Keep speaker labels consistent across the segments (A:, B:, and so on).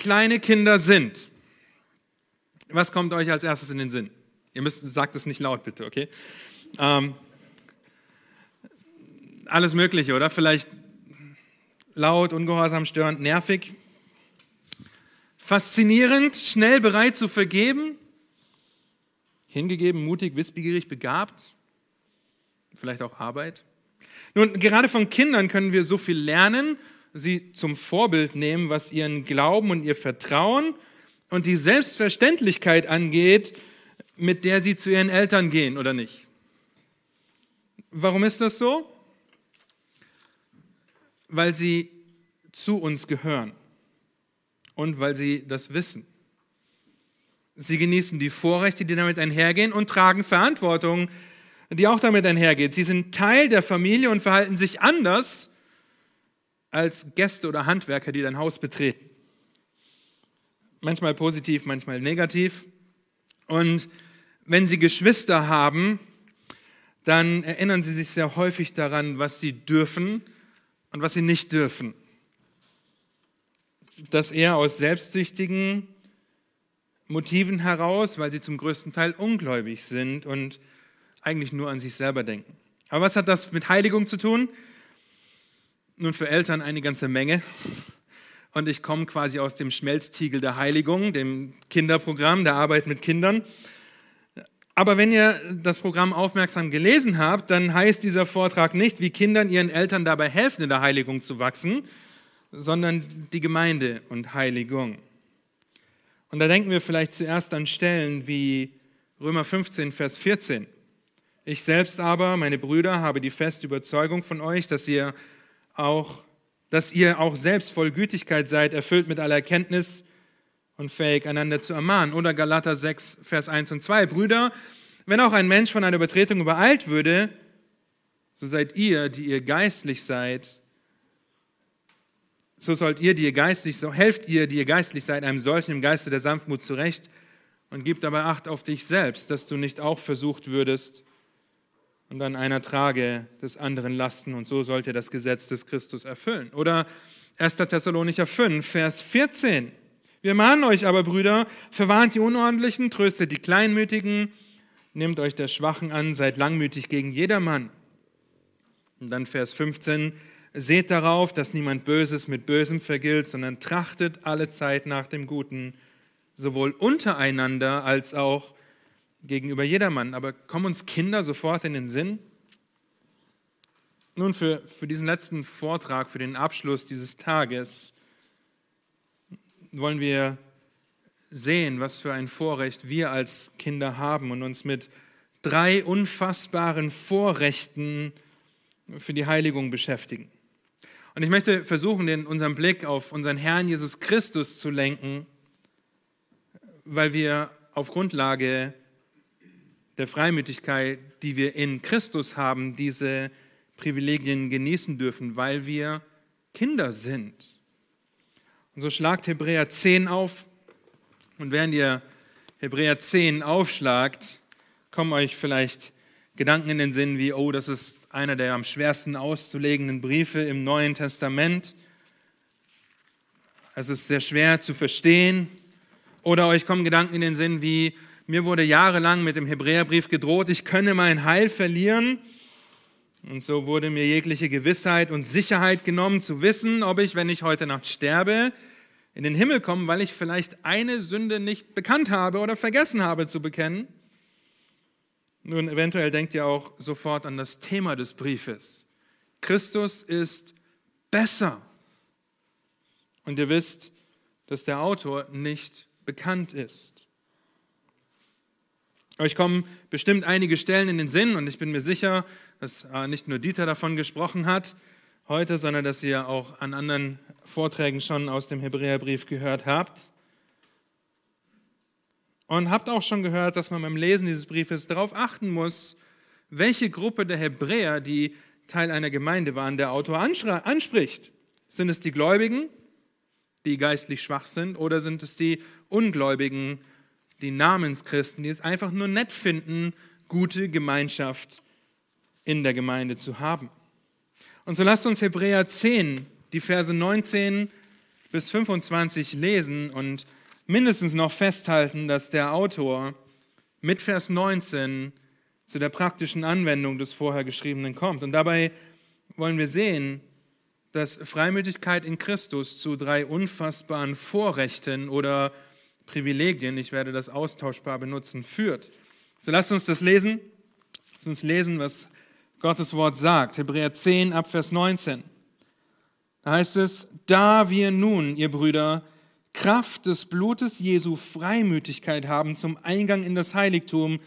A: kleine Kinder sind, was kommt euch als erstes in den Sinn? Ihr müsst, sagt es nicht laut, bitte, okay? Ähm, alles Mögliche, oder? Vielleicht laut, ungehorsam, störend, nervig. Faszinierend, schnell bereit zu vergeben. Hingegeben, mutig, wissbegierig, begabt. Vielleicht auch Arbeit. Nun, gerade von Kindern können wir so viel lernen, sie zum Vorbild nehmen, was ihren Glauben und ihr Vertrauen und die Selbstverständlichkeit angeht, mit der sie zu ihren Eltern gehen oder nicht. Warum ist das so? Weil sie zu uns gehören und weil sie das wissen. Sie genießen die Vorrechte, die damit einhergehen und tragen Verantwortung, die auch damit einhergeht. Sie sind Teil der Familie und verhalten sich anders als Gäste oder Handwerker, die dein Haus betreten. Manchmal positiv, manchmal negativ. Und wenn sie Geschwister haben, dann erinnern sie sich sehr häufig daran, was sie dürfen und was sie nicht dürfen. Das eher aus selbstsüchtigen Motiven heraus, weil sie zum größten Teil ungläubig sind und eigentlich nur an sich selber denken. Aber was hat das mit Heiligung zu tun? Nun, für Eltern eine ganze Menge. Und ich komme quasi aus dem Schmelztiegel der Heiligung, dem Kinderprogramm, der Arbeit mit Kindern. Aber wenn ihr das Programm aufmerksam gelesen habt, dann heißt dieser Vortrag nicht, wie Kindern ihren Eltern dabei helfen, in der Heiligung zu wachsen, sondern die Gemeinde und Heiligung. Und da denken wir vielleicht zuerst an Stellen wie Römer 15, Vers 14. Ich selbst aber, meine Brüder, habe die feste Überzeugung von euch, dass ihr auch, dass ihr auch selbst voll Gütigkeit seid, erfüllt mit aller Erkenntnis und fähig, einander zu ermahnen. Oder Galater 6, Vers 1 und 2. Brüder, wenn auch ein Mensch von einer Übertretung übereilt würde, so seid ihr, die ihr geistlich seid, so sollt ihr, die ihr geistlich, so helft ihr, die ihr geistlich seid, einem solchen im Geiste der Sanftmut zurecht und gib dabei Acht auf dich selbst, dass du nicht auch versucht würdest, und an einer trage des anderen Lasten und so sollt ihr das Gesetz des Christus erfüllen. Oder 1. Thessalonicher 5, Vers 14. Wir mahnen euch aber, Brüder, verwarnt die Unordentlichen, tröstet die Kleinmütigen, nehmt euch der Schwachen an, seid langmütig gegen jedermann. Und dann Vers 15, seht darauf, dass niemand Böses mit Bösem vergilt, sondern trachtet alle Zeit nach dem Guten, sowohl untereinander als auch gegenüber jedermann. Aber kommen uns Kinder sofort in den Sinn? Nun, für, für diesen letzten Vortrag, für den Abschluss dieses Tages, wollen wir sehen, was für ein Vorrecht wir als Kinder haben und uns mit drei unfassbaren Vorrechten für die Heiligung beschäftigen. Und ich möchte versuchen, den, unseren Blick auf unseren Herrn Jesus Christus zu lenken, weil wir auf Grundlage der Freimütigkeit, die wir in Christus haben, diese Privilegien genießen dürfen, weil wir Kinder sind. Und so schlagt Hebräer 10 auf. Und während ihr Hebräer 10 aufschlagt, kommen euch vielleicht Gedanken in den Sinn wie, oh, das ist einer der am schwersten auszulegenden Briefe im Neuen Testament. Es ist sehr schwer zu verstehen. Oder euch kommen Gedanken in den Sinn wie, mir wurde jahrelang mit dem Hebräerbrief gedroht, ich könne mein Heil verlieren. Und so wurde mir jegliche Gewissheit und Sicherheit genommen, zu wissen, ob ich, wenn ich heute Nacht sterbe, in den Himmel komme, weil ich vielleicht eine Sünde nicht bekannt habe oder vergessen habe zu bekennen. Nun, eventuell denkt ihr auch sofort an das Thema des Briefes. Christus ist besser. Und ihr wisst, dass der Autor nicht bekannt ist. Euch kommen bestimmt einige Stellen in den Sinn und ich bin mir sicher, dass äh, nicht nur Dieter davon gesprochen hat heute, sondern dass ihr auch an anderen Vorträgen schon aus dem Hebräerbrief gehört habt. Und habt auch schon gehört, dass man beim Lesen dieses Briefes darauf achten muss, welche Gruppe der Hebräer, die Teil einer Gemeinde waren, der Autor anspricht. Sind es die Gläubigen, die geistlich schwach sind, oder sind es die Ungläubigen, die Namenschristen, die es einfach nur nett finden, gute Gemeinschaft in der Gemeinde zu haben. Und so lasst uns Hebräer 10, die Verse 19 bis 25 lesen und mindestens noch festhalten, dass der Autor mit Vers 19 zu der praktischen Anwendung des vorher geschriebenen kommt. Und dabei wollen wir sehen, dass Freimütigkeit in Christus zu drei unfassbaren Vorrechten oder Privilegien, ich werde das austauschbar benutzen, führt. So lasst uns das lesen. Lasst uns lesen, was Gottes Wort sagt. Hebräer 10 ab Vers 19. Da heißt es, da wir nun, ihr Brüder, Kraft des Blutes Jesu Freimütigkeit haben zum Eingang in das Heiligtum,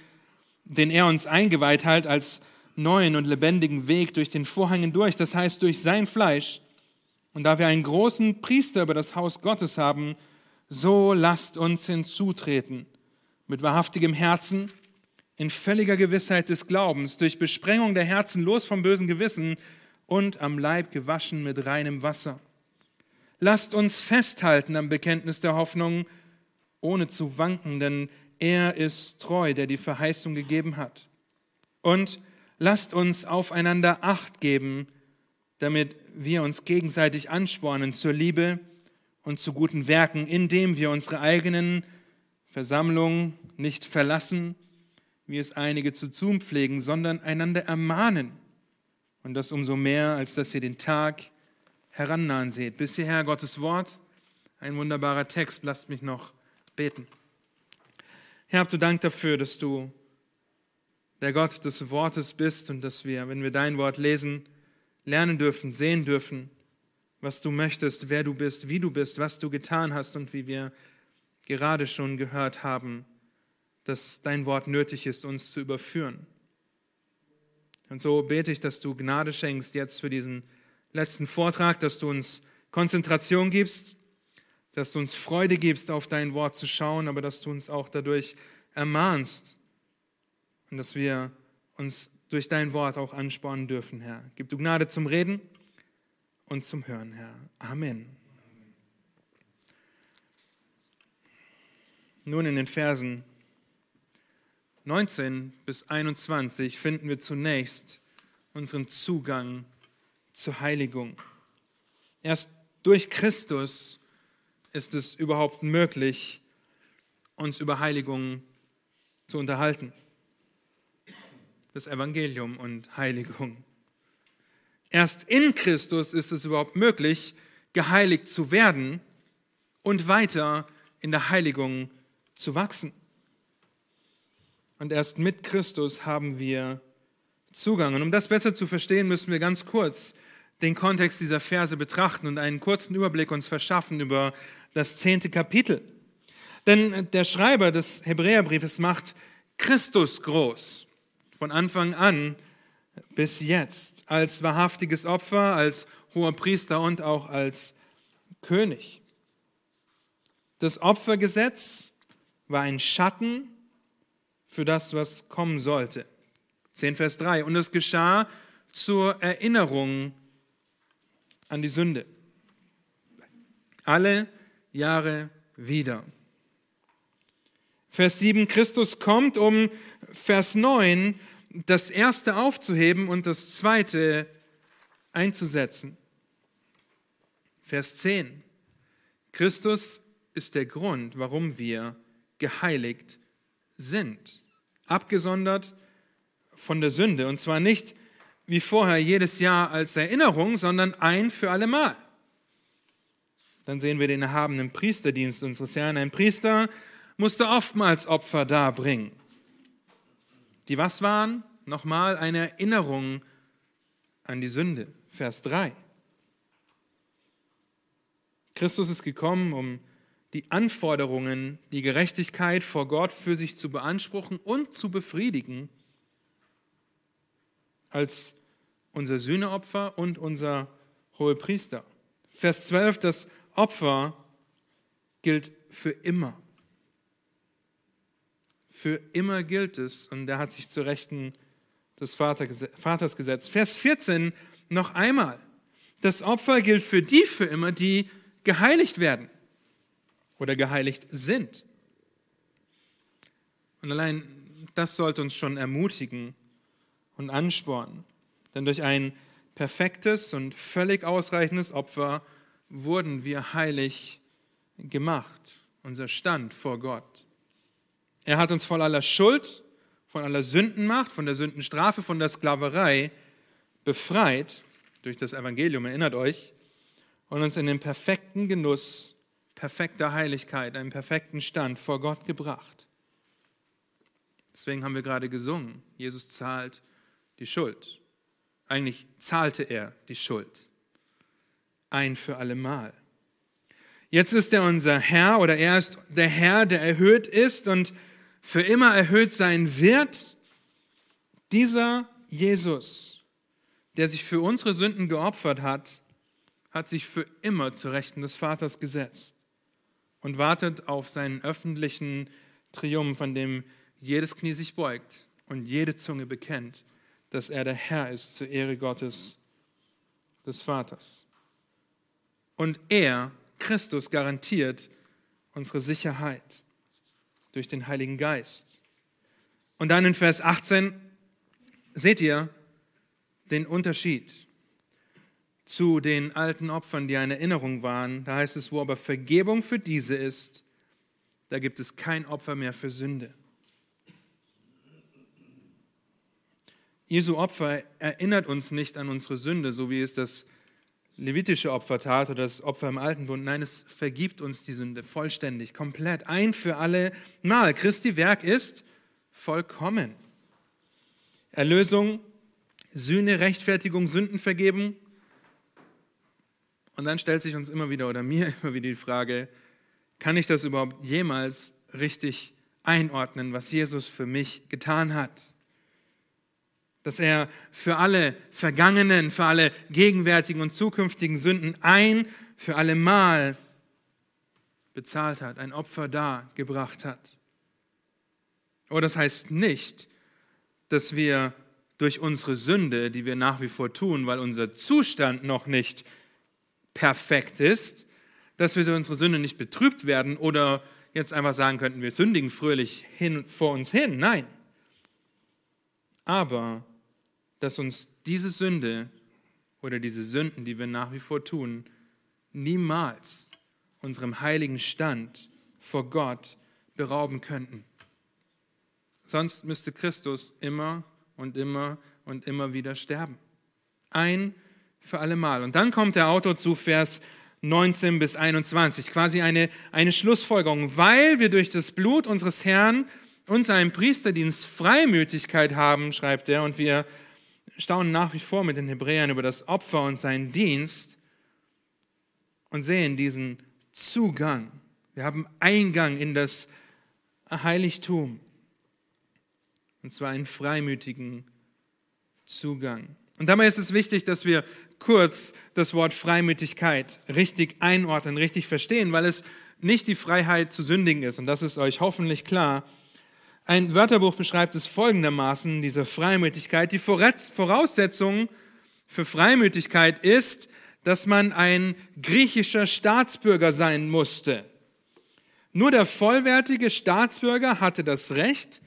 A: den er uns eingeweiht hat als neuen und lebendigen Weg durch den Vorhang hindurch, das heißt durch sein Fleisch. Und da wir einen großen Priester über das Haus Gottes haben, so lasst uns hinzutreten mit wahrhaftigem Herzen, in völliger Gewissheit des Glaubens, durch Besprengung der Herzen los vom bösen Gewissen und am Leib gewaschen mit reinem Wasser. Lasst uns festhalten am Bekenntnis der Hoffnung, ohne zu wanken, denn er ist treu, der die Verheißung gegeben hat. Und lasst uns aufeinander acht geben, damit wir uns gegenseitig anspornen zur Liebe und zu guten Werken, indem wir unsere eigenen Versammlungen nicht verlassen, wie es einige zu tun pflegen, sondern einander ermahnen. Und das umso mehr, als dass ihr den Tag herannahen seht. Bis hierher Gottes Wort, ein wunderbarer Text. Lasst mich noch beten. Herr, habt du Dank dafür, dass du der Gott des Wortes bist und dass wir, wenn wir dein Wort lesen, lernen dürfen, sehen dürfen, was du möchtest, wer du bist, wie du bist, was du getan hast und wie wir gerade schon gehört haben, dass dein Wort nötig ist, uns zu überführen. Und so bete ich, dass du Gnade schenkst jetzt für diesen letzten Vortrag, dass du uns Konzentration gibst, dass du uns Freude gibst, auf dein Wort zu schauen, aber dass du uns auch dadurch ermahnst und dass wir uns durch dein Wort auch anspornen dürfen, Herr. Gib du Gnade zum Reden und zum Hören, Herr. Amen. Nun in den Versen 19 bis 21 finden wir zunächst unseren Zugang zur Heiligung. Erst durch Christus ist es überhaupt möglich, uns über Heiligung zu unterhalten. Das Evangelium und Heiligung. Erst in Christus ist es überhaupt möglich, geheiligt zu werden und weiter in der Heiligung zu wachsen. Und erst mit Christus haben wir Zugang. Und um das besser zu verstehen, müssen wir ganz kurz den Kontext dieser Verse betrachten und einen kurzen Überblick uns verschaffen über das zehnte Kapitel. Denn der Schreiber des Hebräerbriefes macht Christus groß, von Anfang an bis jetzt, als wahrhaftiges Opfer, als hoher Priester und auch als König. Das Opfergesetz war ein Schatten für das, was kommen sollte. 10 Vers 3. Und es geschah zur Erinnerung an die Sünde. Alle Jahre wieder. Vers 7, Christus kommt, um Vers 9 das erste aufzuheben und das zweite einzusetzen. Vers 10, Christus ist der Grund, warum wir geheiligt sind. Abgesondert von der Sünde. Und zwar nicht wie vorher jedes Jahr als Erinnerung, sondern ein für alle Mal. Dann sehen wir den erhabenen Priesterdienst unseres Herrn. Ein Priester musste oftmals Opfer darbringen. Die was waren? Nochmal eine Erinnerung an die Sünde. Vers 3. Christus ist gekommen, um die Anforderungen, die Gerechtigkeit vor Gott für sich zu beanspruchen und zu befriedigen als unser Sühneopfer und unser Hohepriester. Vers 12, das Opfer gilt für immer. Für immer gilt es und er hat sich zu Rechten des Vaters gesetzt. Vers 14 noch einmal. Das Opfer gilt für die für immer, die geheiligt werden oder geheiligt sind. Und allein das sollte uns schon ermutigen, und anspornen. Denn durch ein perfektes und völlig ausreichendes Opfer wurden wir heilig gemacht, unser Stand vor Gott. Er hat uns von aller Schuld, von aller Sündenmacht, von der Sündenstrafe, von der Sklaverei befreit durch das Evangelium, erinnert euch, und uns in den perfekten Genuss perfekter Heiligkeit, einen perfekten Stand vor Gott gebracht. Deswegen haben wir gerade gesungen, Jesus zahlt die Schuld. Eigentlich zahlte er die Schuld. Ein für alle Mal. Jetzt ist er unser Herr oder er ist der Herr, der erhöht ist und für immer erhöht sein wird. Dieser Jesus, der sich für unsere Sünden geopfert hat, hat sich für immer zu Rechten des Vaters gesetzt und wartet auf seinen öffentlichen Triumph, an dem jedes Knie sich beugt und jede Zunge bekennt, dass er der Herr ist zur Ehre Gottes, des Vaters. Und er, Christus, garantiert unsere Sicherheit durch den Heiligen Geist. Und dann in Vers 18 seht ihr den Unterschied zu den alten Opfern, die eine Erinnerung waren. Da heißt es, wo aber Vergebung für diese ist, da gibt es kein Opfer mehr für Sünde. Jesu Opfer erinnert uns nicht an unsere Sünde, so wie es das levitische Opfer tat oder das Opfer im Alten Bund. Nein, es vergibt uns die Sünde vollständig, komplett, ein für alle Mal. Christi Werk ist vollkommen. Erlösung, Sühne, Rechtfertigung, Sündenvergebung. Und dann stellt sich uns immer wieder oder mir immer wieder die Frage, kann ich das überhaupt jemals richtig einordnen, was Jesus für mich getan hat? Dass er für alle vergangenen, für alle gegenwärtigen und zukünftigen Sünden ein für alle Mal bezahlt hat, ein Opfer dargebracht hat. Aber das heißt nicht, dass wir durch unsere Sünde, die wir nach wie vor tun, weil unser Zustand noch nicht perfekt ist, dass wir durch unsere Sünde nicht betrübt werden oder jetzt einfach sagen könnten, wir sündigen fröhlich hin vor uns hin. Nein. Aber dass uns diese Sünde oder diese Sünden, die wir nach wie vor tun, niemals unserem heiligen Stand vor Gott berauben könnten. Sonst müsste Christus immer und immer und immer wieder sterben. Ein für alle Mal. Und dann kommt der Autor zu Vers 19 bis 21, quasi eine, eine Schlussfolgerung. Weil wir durch das Blut unseres Herrn und seinen Priesterdienst Freimütigkeit haben, schreibt er, und wir staunen nach wie vor mit den Hebräern über das Opfer und seinen Dienst und sehen diesen Zugang. Wir haben Eingang in das Heiligtum. Und zwar einen freimütigen Zugang. Und dabei ist es wichtig, dass wir kurz das Wort Freimütigkeit richtig einordnen, richtig verstehen, weil es nicht die Freiheit zu sündigen ist. Und das ist euch hoffentlich klar. Ein Wörterbuch beschreibt es folgendermaßen, diese Freimütigkeit. Die Voraussetzung für Freimütigkeit ist, dass man ein griechischer Staatsbürger sein musste. Nur der vollwertige Staatsbürger hatte das Recht,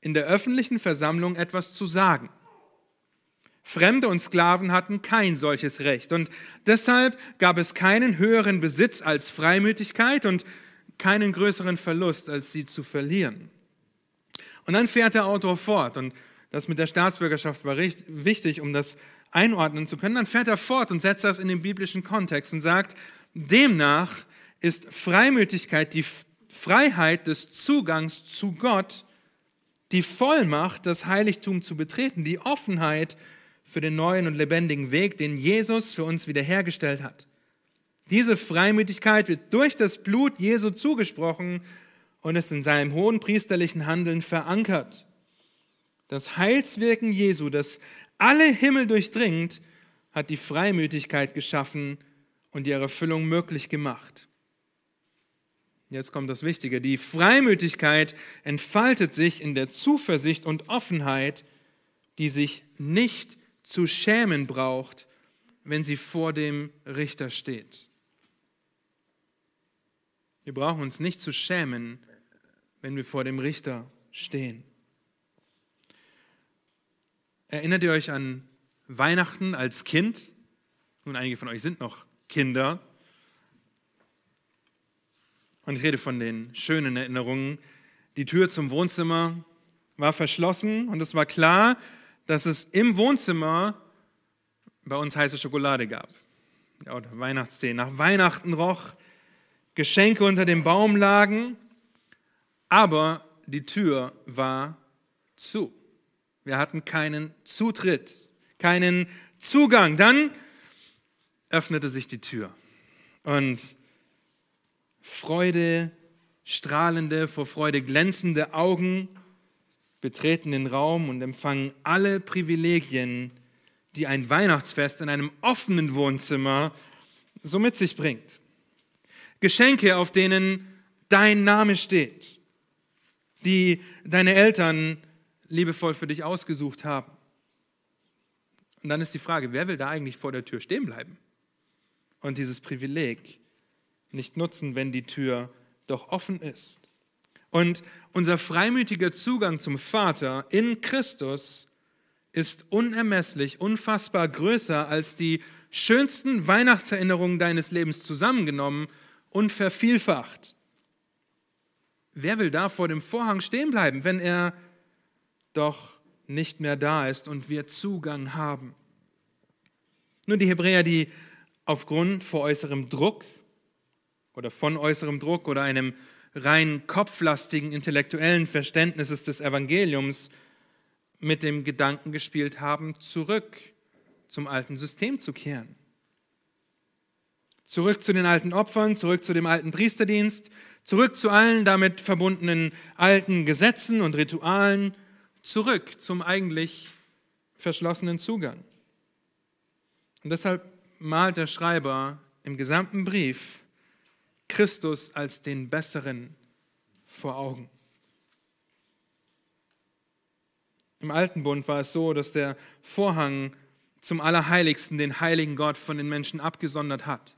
A: in der öffentlichen Versammlung etwas zu sagen. Fremde und Sklaven hatten kein solches Recht und deshalb gab es keinen höheren Besitz als Freimütigkeit und keinen größeren Verlust als sie zu verlieren. Und dann fährt der Autor fort und das mit der Staatsbürgerschaft war wichtig, um das einordnen zu können. Dann fährt er fort und setzt das in den biblischen Kontext und sagt, demnach ist Freimütigkeit die Freiheit des Zugangs zu Gott, die Vollmacht, das Heiligtum zu betreten, die Offenheit für den neuen und lebendigen Weg, den Jesus für uns wiederhergestellt hat. Diese Freimütigkeit wird durch das Blut Jesu zugesprochen und ist in seinem hohen priesterlichen Handeln verankert. Das Heilswirken Jesu, das alle Himmel durchdringt, hat die Freimütigkeit geschaffen und ihre Erfüllung möglich gemacht. Jetzt kommt das Wichtige. Die Freimütigkeit entfaltet sich in der Zuversicht und Offenheit, die sich nicht zu schämen braucht, wenn sie vor dem Richter steht. Wir brauchen uns nicht zu schämen, wenn wir vor dem Richter stehen. Erinnert ihr euch an Weihnachten als Kind? Nun, einige von euch sind noch Kinder. Und ich rede von den schönen Erinnerungen. Die Tür zum Wohnzimmer war verschlossen und es war klar, dass es im Wohnzimmer bei uns heiße Schokolade gab. Oder Weihnachtstee. Nach Weihnachten roch, Geschenke unter dem Baum lagen, aber die Tür war zu. Wir hatten keinen Zutritt, keinen Zugang. Dann öffnete sich die Tür und Freude, strahlende, vor Freude glänzende Augen betreten den Raum und empfangen alle Privilegien, die ein Weihnachtsfest in einem offenen Wohnzimmer so mit sich bringt. Geschenke, auf denen dein Name steht, die deine Eltern liebevoll für dich ausgesucht haben. Und dann ist die Frage, wer will da eigentlich vor der Tür stehen bleiben und dieses Privileg nicht nutzen, wenn die Tür doch offen ist? Und unser freimütiger Zugang zum Vater in Christus ist unermesslich, unfassbar größer als die schönsten Weihnachtserinnerungen deines Lebens zusammengenommen und vervielfacht. Wer will da vor dem Vorhang stehen bleiben, wenn er doch nicht mehr da ist und wir Zugang haben? Nur die Hebräer, die aufgrund vor äußerem Druck oder von äußerem Druck oder einem rein kopflastigen intellektuellen Verständnisses des Evangeliums mit dem Gedanken gespielt haben, zurück zum alten System zu kehren. Zurück zu den alten Opfern, zurück zu dem alten Priesterdienst, zurück zu allen damit verbundenen alten Gesetzen und Ritualen, zurück zum eigentlich verschlossenen Zugang. Und deshalb malt der Schreiber im gesamten Brief Christus als den Besseren vor Augen. Im alten Bund war es so, dass der Vorhang zum Allerheiligsten den heiligen Gott von den Menschen abgesondert hat.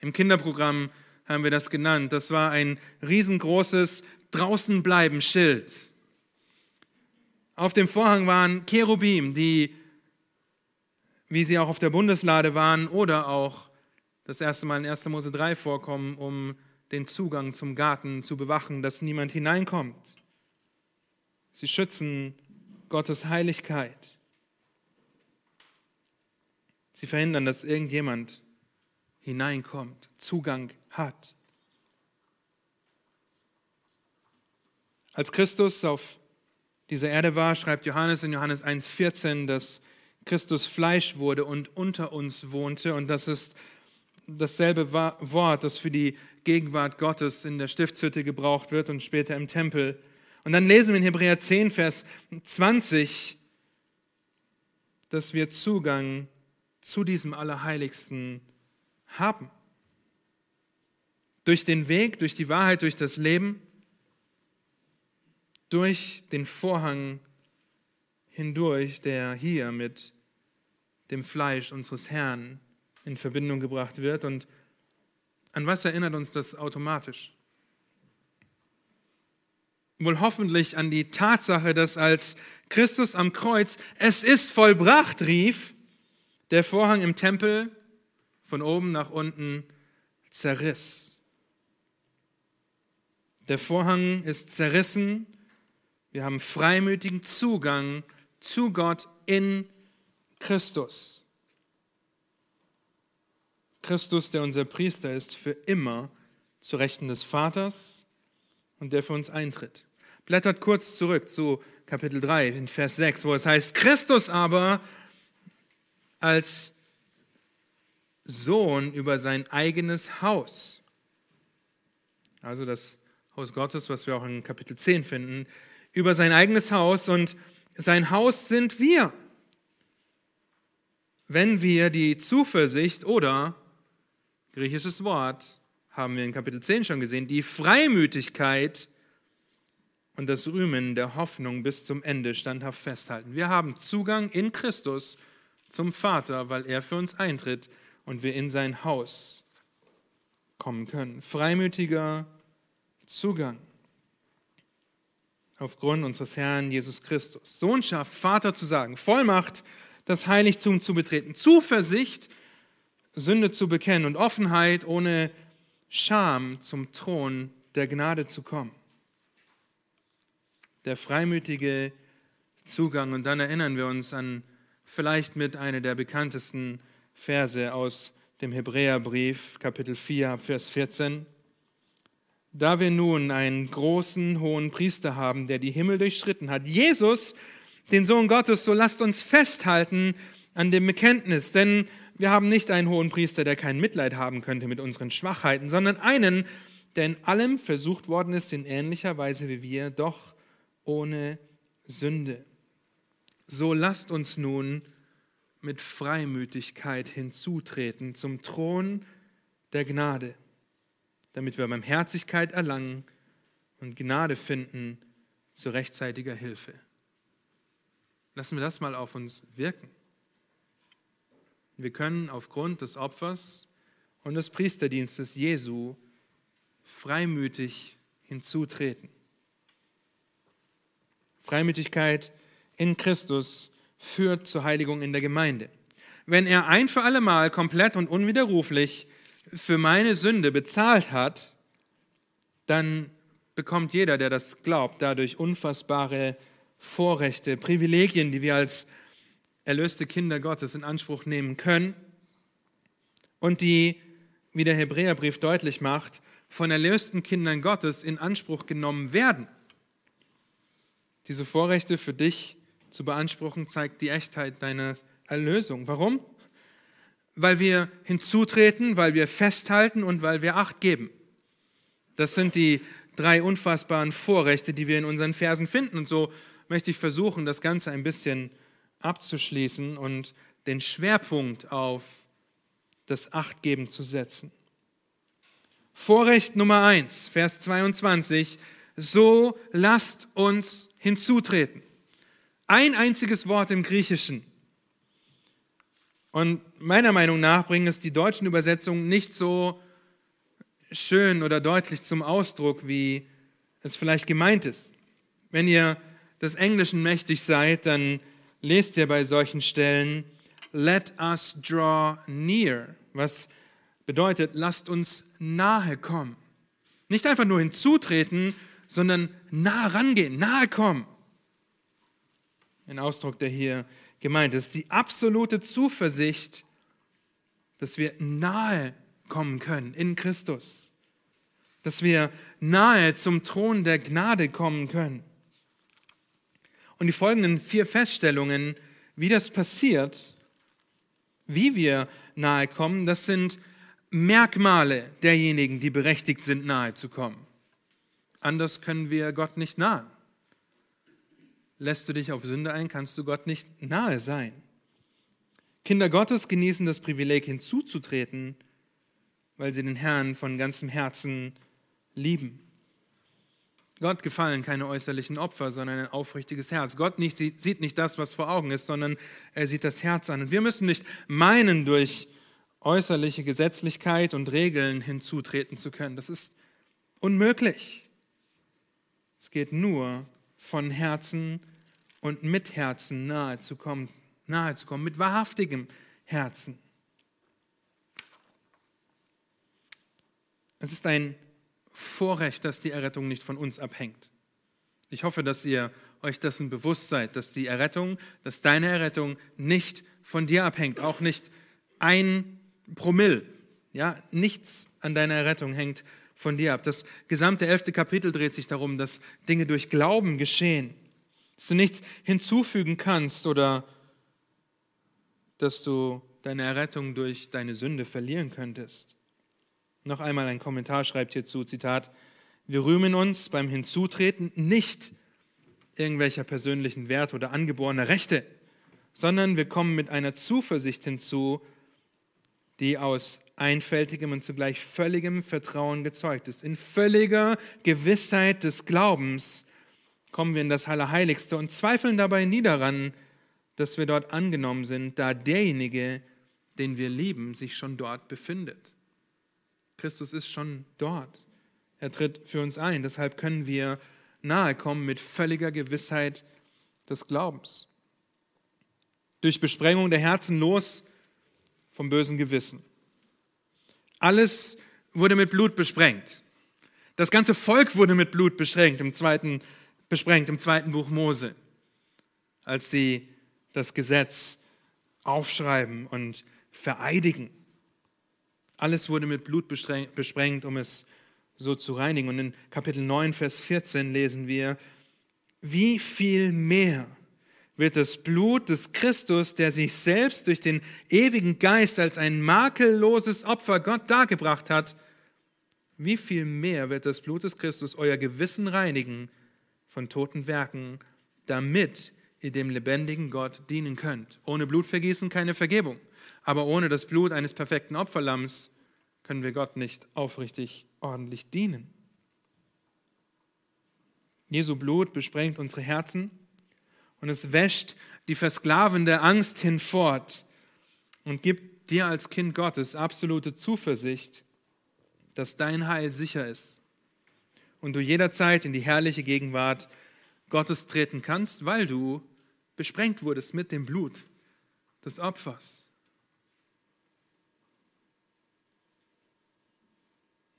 A: Im Kinderprogramm haben wir das genannt. Das war ein riesengroßes Draußenbleiben Schild. Auf dem Vorhang waren Cherubim, die, wie sie auch auf der Bundeslade waren, oder auch das erste Mal in 1. Mose 3 vorkommen, um den Zugang zum Garten zu bewachen, dass niemand hineinkommt. Sie schützen Gottes Heiligkeit. Sie verhindern, dass irgendjemand hineinkommt, Zugang hat. Als Christus auf dieser Erde war, schreibt Johannes in Johannes 1,14, dass Christus Fleisch wurde und unter uns wohnte. Und das ist dasselbe Wort, das für die Gegenwart Gottes in der Stiftshütte gebraucht wird und später im Tempel. Und dann lesen wir in Hebräer 10, Vers 20, dass wir Zugang zu diesem Allerheiligsten haben. Durch den Weg, durch die Wahrheit, durch das Leben, durch den Vorhang hindurch, der hier mit dem Fleisch unseres Herrn in Verbindung gebracht wird. Und an was erinnert uns das automatisch? wohl hoffentlich an die Tatsache, dass als Christus am Kreuz es ist vollbracht rief, der Vorhang im Tempel von oben nach unten zerriss. Der Vorhang ist zerrissen. Wir haben freimütigen Zugang zu Gott in Christus. Christus, der unser Priester ist, für immer zu Rechten des Vaters und der für uns eintritt. Blättert kurz zurück zu Kapitel 3 in Vers 6, wo es heißt, Christus aber als Sohn über sein eigenes Haus, also das Haus Gottes, was wir auch in Kapitel 10 finden, über sein eigenes Haus und sein Haus sind wir, wenn wir die Zuversicht oder, griechisches Wort, haben wir in Kapitel 10 schon gesehen, die Freimütigkeit und das Rühmen der Hoffnung bis zum Ende standhaft festhalten. Wir haben Zugang in Christus zum Vater, weil er für uns eintritt und wir in sein Haus kommen können. Freimütiger Zugang aufgrund unseres Herrn Jesus Christus. Sohnschaft, Vater zu sagen, Vollmacht, das Heiligtum zu betreten, Zuversicht, Sünde zu bekennen und Offenheit, ohne Scham zum Thron der Gnade zu kommen. Der freimütige Zugang. Und dann erinnern wir uns an vielleicht mit einer der bekanntesten Verse aus dem Hebräerbrief, Kapitel 4, Vers 14. Da wir nun einen großen hohen Priester haben, der die Himmel durchschritten hat, Jesus, den Sohn Gottes, so lasst uns festhalten an dem Bekenntnis, denn wir haben nicht einen hohen Priester, der kein Mitleid haben könnte mit unseren Schwachheiten, sondern einen, der in allem versucht worden ist, in ähnlicher Weise wie wir, doch ohne Sünde. So lasst uns nun mit Freimütigkeit hinzutreten zum Thron der Gnade, damit wir Barmherzigkeit erlangen und Gnade finden zu rechtzeitiger Hilfe. Lassen wir das mal auf uns wirken. Wir können aufgrund des Opfers und des Priesterdienstes Jesu freimütig hinzutreten. Freimütigkeit in Christus führt zur Heiligung in der Gemeinde. Wenn er ein für alle Mal komplett und unwiderruflich für meine Sünde bezahlt hat, dann bekommt jeder, der das glaubt, dadurch unfassbare Vorrechte, Privilegien, die wir als erlöste Kinder Gottes in Anspruch nehmen können und die, wie der Hebräerbrief deutlich macht, von erlösten Kindern Gottes in Anspruch genommen werden. Diese Vorrechte für dich zu beanspruchen, zeigt die Echtheit deiner Erlösung. Warum? Weil wir hinzutreten, weil wir festhalten und weil wir Acht geben. Das sind die drei unfassbaren Vorrechte, die wir in unseren Versen finden. Und so möchte ich versuchen, das Ganze ein bisschen abzuschließen und den Schwerpunkt auf das Achtgeben zu setzen. Vorrecht Nummer 1, Vers 22, so lasst uns hinzutreten. Ein einziges Wort im Griechischen. Und meiner Meinung nach bringen es die deutschen Übersetzungen nicht so schön oder deutlich zum Ausdruck, wie es vielleicht gemeint ist. Wenn ihr des Englischen mächtig seid, dann lest ihr bei solchen Stellen, let us draw near, was bedeutet, lasst uns nahe kommen. Nicht einfach nur hinzutreten, sondern nah rangehen, nahe kommen. Ein Ausdruck, der hier gemeint ist. Die absolute Zuversicht, dass wir nahe kommen können in Christus. Dass wir nahe zum Thron der Gnade kommen können. Und die folgenden vier Feststellungen, wie das passiert, wie wir nahe kommen, das sind Merkmale derjenigen, die berechtigt sind, nahe zu kommen. Anders können wir Gott nicht nahen. Lässt du dich auf Sünde ein, kannst du Gott nicht nahe sein. Kinder Gottes genießen das Privileg hinzuzutreten, weil sie den Herrn von ganzem Herzen lieben. Gott gefallen keine äußerlichen Opfer, sondern ein aufrichtiges Herz. Gott nicht, sieht nicht das, was vor Augen ist, sondern er sieht das Herz an. Und wir müssen nicht meinen, durch äußerliche Gesetzlichkeit und Regeln hinzutreten zu können. Das ist unmöglich. Es geht nur von Herzen und mit Herzen nahe zu kommen, nahe zu kommen mit wahrhaftigem Herzen. Es ist ein Vorrecht, dass die Errettung nicht von uns abhängt. Ich hoffe, dass ihr euch dessen bewusst seid, dass die Errettung, dass deine Errettung nicht von dir abhängt, auch nicht ein Promille. Ja, nichts an deiner Errettung hängt von dir ab. Das gesamte elfte Kapitel dreht sich darum, dass Dinge durch Glauben geschehen, dass du nichts hinzufügen kannst oder dass du deine Errettung durch deine Sünde verlieren könntest. Noch einmal ein Kommentar schreibt hierzu, Zitat, wir rühmen uns beim Hinzutreten nicht irgendwelcher persönlichen Werte oder angeborener Rechte, sondern wir kommen mit einer Zuversicht hinzu, die aus einfältigem und zugleich völligem Vertrauen gezeugt ist. In völliger Gewissheit des Glaubens kommen wir in das Allerheiligste und zweifeln dabei nie daran, dass wir dort angenommen sind, da derjenige, den wir lieben, sich schon dort befindet. Christus ist schon dort. Er tritt für uns ein. Deshalb können wir nahe kommen mit völliger Gewissheit des Glaubens. Durch Besprengung der Herzen los vom bösen Gewissen. Alles, wurde mit Blut besprengt. Das ganze Volk wurde mit Blut beschränkt im zweiten, besprengt im zweiten Buch Mose, als sie das Gesetz aufschreiben und vereidigen. Alles wurde mit Blut besprengt, um es so zu reinigen. Und in Kapitel 9, Vers 14 lesen wir, wie viel mehr wird das Blut des Christus, der sich selbst durch den ewigen Geist als ein makelloses Opfer Gott dargebracht hat, wie viel mehr wird das Blut des Christus euer Gewissen reinigen von toten Werken, damit ihr dem lebendigen Gott dienen könnt. Ohne Blutvergießen keine Vergebung. Aber ohne das Blut eines perfekten Opferlamms können wir Gott nicht aufrichtig ordentlich dienen. Jesu Blut besprengt unsere Herzen und es wäscht die versklavende Angst hinfort und gibt dir als Kind Gottes absolute Zuversicht, dass dein Heil sicher ist und du jederzeit in die herrliche Gegenwart Gottes treten kannst, weil du besprengt wurdest mit dem Blut des Opfers.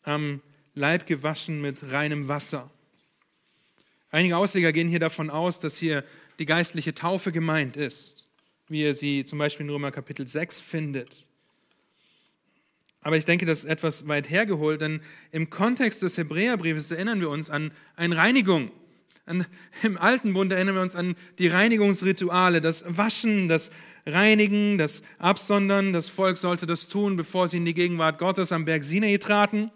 A: Am Leib gewaschen mit reinem Wasser. Einige Ausleger gehen hier davon aus, dass hier die geistliche Taufe gemeint ist, wie ihr sie zum Beispiel in Römer Kapitel 6 findet. Aber ich denke, das ist etwas weit hergeholt, denn im Kontext des Hebräerbriefes erinnern wir uns an eine Reinigung. An, Im Alten Bund erinnern wir uns an die Reinigungsrituale, das Waschen, das Reinigen, das Absondern. Das Volk sollte das tun, bevor sie in die Gegenwart Gottes am Berg Sinai traten.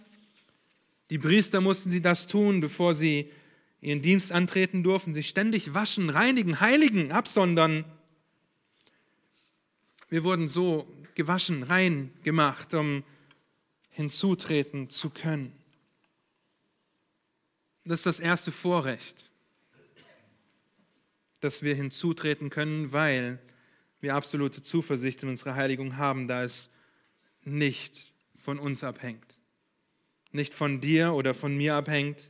A: Die Priester mussten sie das tun, bevor sie ihren Dienst antreten durften, sich ständig waschen, reinigen, heiligen, absondern. Wir wurden so gewaschen, rein gemacht, um hinzutreten zu können. Das ist das erste Vorrecht, dass wir hinzutreten können, weil wir absolute Zuversicht in unsere Heiligung haben, da es nicht von uns abhängt, nicht von dir oder von mir abhängt.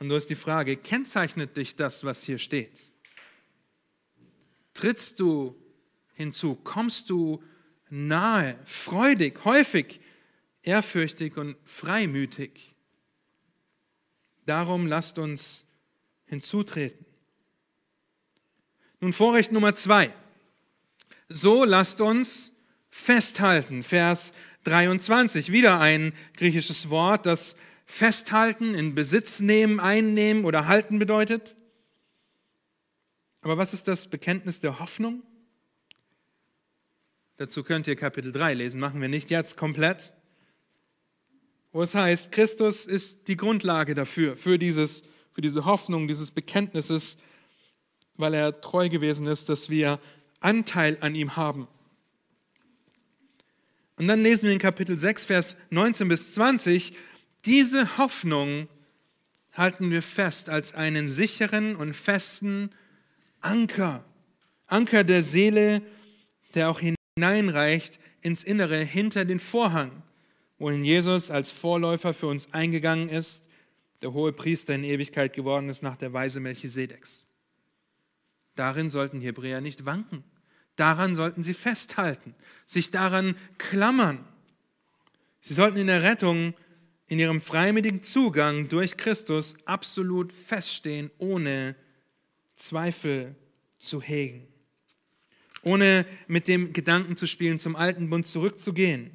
A: Und du hast die Frage, kennzeichnet dich das, was hier steht? Trittst du hinzu? Kommst du nahe, freudig, häufig, ehrfürchtig und freimütig. Darum lasst uns hinzutreten. Nun Vorrecht Nummer zwei. So lasst uns festhalten. Vers 23. Wieder ein griechisches Wort, das festhalten, in Besitz nehmen, einnehmen oder halten bedeutet. Aber was ist das Bekenntnis der Hoffnung? Dazu könnt ihr Kapitel 3 lesen, machen wir nicht jetzt komplett. Wo es heißt, Christus ist die Grundlage dafür, für, dieses, für diese Hoffnung, dieses Bekenntnisses, weil er treu gewesen ist, dass wir Anteil an ihm haben. Und dann lesen wir in Kapitel 6, Vers 19 bis 20, diese Hoffnung halten wir fest als einen sicheren und festen Anker, Anker der Seele, der auch hin hineinreicht ins Innere hinter den Vorhang, wohin Jesus als Vorläufer für uns eingegangen ist, der hohe Priester in Ewigkeit geworden ist nach der Weise Melchisedeks. Darin sollten die Hebräer nicht wanken. Daran sollten sie festhalten, sich daran klammern. Sie sollten in der Rettung, in ihrem freimütigen Zugang durch Christus absolut feststehen, ohne Zweifel zu hegen ohne mit dem Gedanken zu spielen, zum alten Bund zurückzugehen.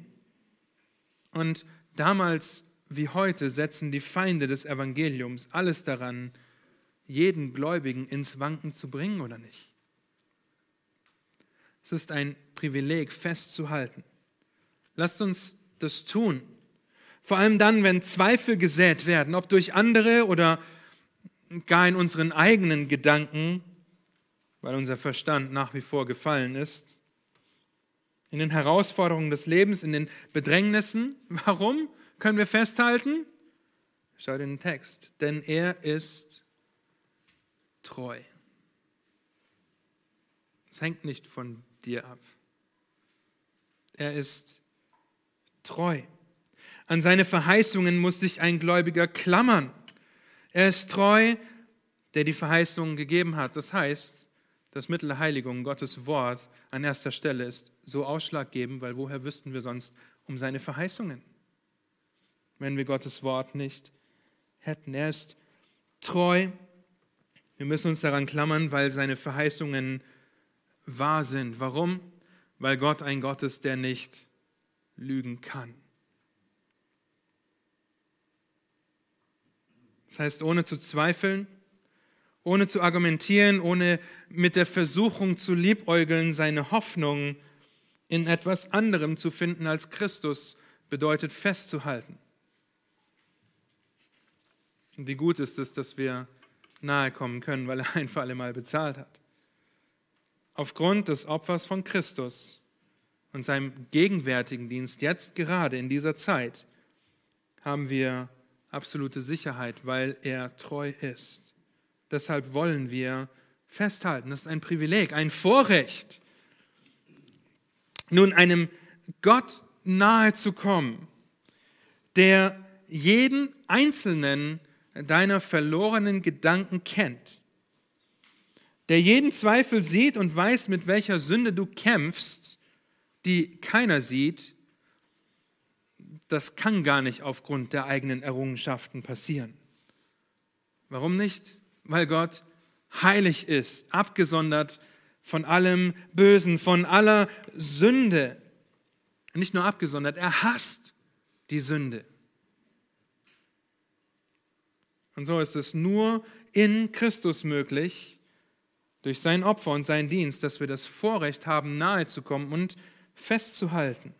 A: Und damals wie heute setzen die Feinde des Evangeliums alles daran, jeden Gläubigen ins Wanken zu bringen oder nicht. Es ist ein Privileg festzuhalten. Lasst uns das tun. Vor allem dann, wenn Zweifel gesät werden, ob durch andere oder gar in unseren eigenen Gedanken, weil unser Verstand nach wie vor gefallen ist. In den Herausforderungen des Lebens, in den Bedrängnissen. Warum können wir festhalten? Schaut in den Text. Denn er ist treu. Es hängt nicht von dir ab. Er ist treu. An seine Verheißungen muss sich ein Gläubiger klammern. Er ist treu, der die Verheißungen gegeben hat. Das heißt, das Mittel der Heiligung, Gottes Wort, an erster Stelle ist so ausschlaggebend, weil woher wüssten wir sonst um seine Verheißungen, wenn wir Gottes Wort nicht hätten. Er ist treu. Wir müssen uns daran klammern, weil seine Verheißungen wahr sind. Warum? Weil Gott ein Gott ist, der nicht lügen kann. Das heißt, ohne zu zweifeln, ohne zu argumentieren, ohne mit der Versuchung zu liebäugeln, seine Hoffnung in etwas anderem zu finden als Christus bedeutet festzuhalten. Wie gut ist es, dass wir nahe kommen können, weil er ein für alle Mal bezahlt hat. Aufgrund des Opfers von Christus und seinem gegenwärtigen Dienst, jetzt gerade in dieser Zeit, haben wir absolute Sicherheit, weil er treu ist. Deshalb wollen wir festhalten. Das ist ein Privileg, ein Vorrecht, nun einem Gott nahe zu kommen, der jeden einzelnen deiner verlorenen Gedanken kennt, der jeden Zweifel sieht und weiß, mit welcher Sünde du kämpfst, die keiner sieht, das kann gar nicht aufgrund der eigenen Errungenschaften passieren. Warum nicht? Weil Gott heilig ist, abgesondert von allem Bösen, von aller Sünde. Nicht nur abgesondert, er hasst die Sünde. Und so ist es nur in Christus möglich, durch sein Opfer und seinen Dienst, dass wir das Vorrecht haben, nahe zu kommen und festzuhalten.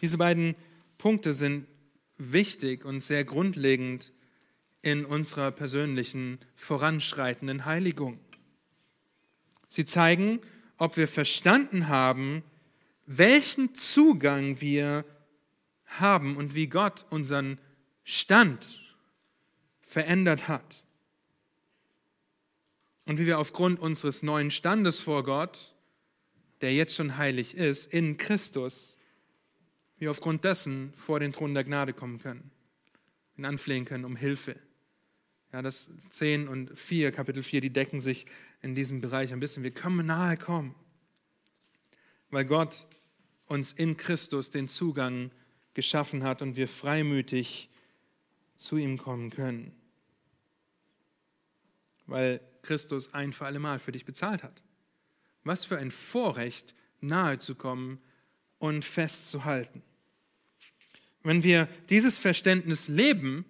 A: Diese beiden Punkte sind wichtig und sehr grundlegend in unserer persönlichen voranschreitenden Heiligung. Sie zeigen, ob wir verstanden haben, welchen Zugang wir haben und wie Gott unseren Stand verändert hat. Und wie wir aufgrund unseres neuen Standes vor Gott, der jetzt schon heilig ist, in Christus, wir aufgrund dessen vor den Thron der Gnade kommen können, ihn anflehen können um Hilfe. Ja, das 10 und 4, Kapitel 4, die decken sich in diesem Bereich ein bisschen. Wir können nahe kommen, weil Gott uns in Christus den Zugang geschaffen hat und wir freimütig zu ihm kommen können. Weil Christus ein für alle Mal für dich bezahlt hat. Was für ein Vorrecht, nahe zu kommen und festzuhalten. Wenn wir dieses Verständnis leben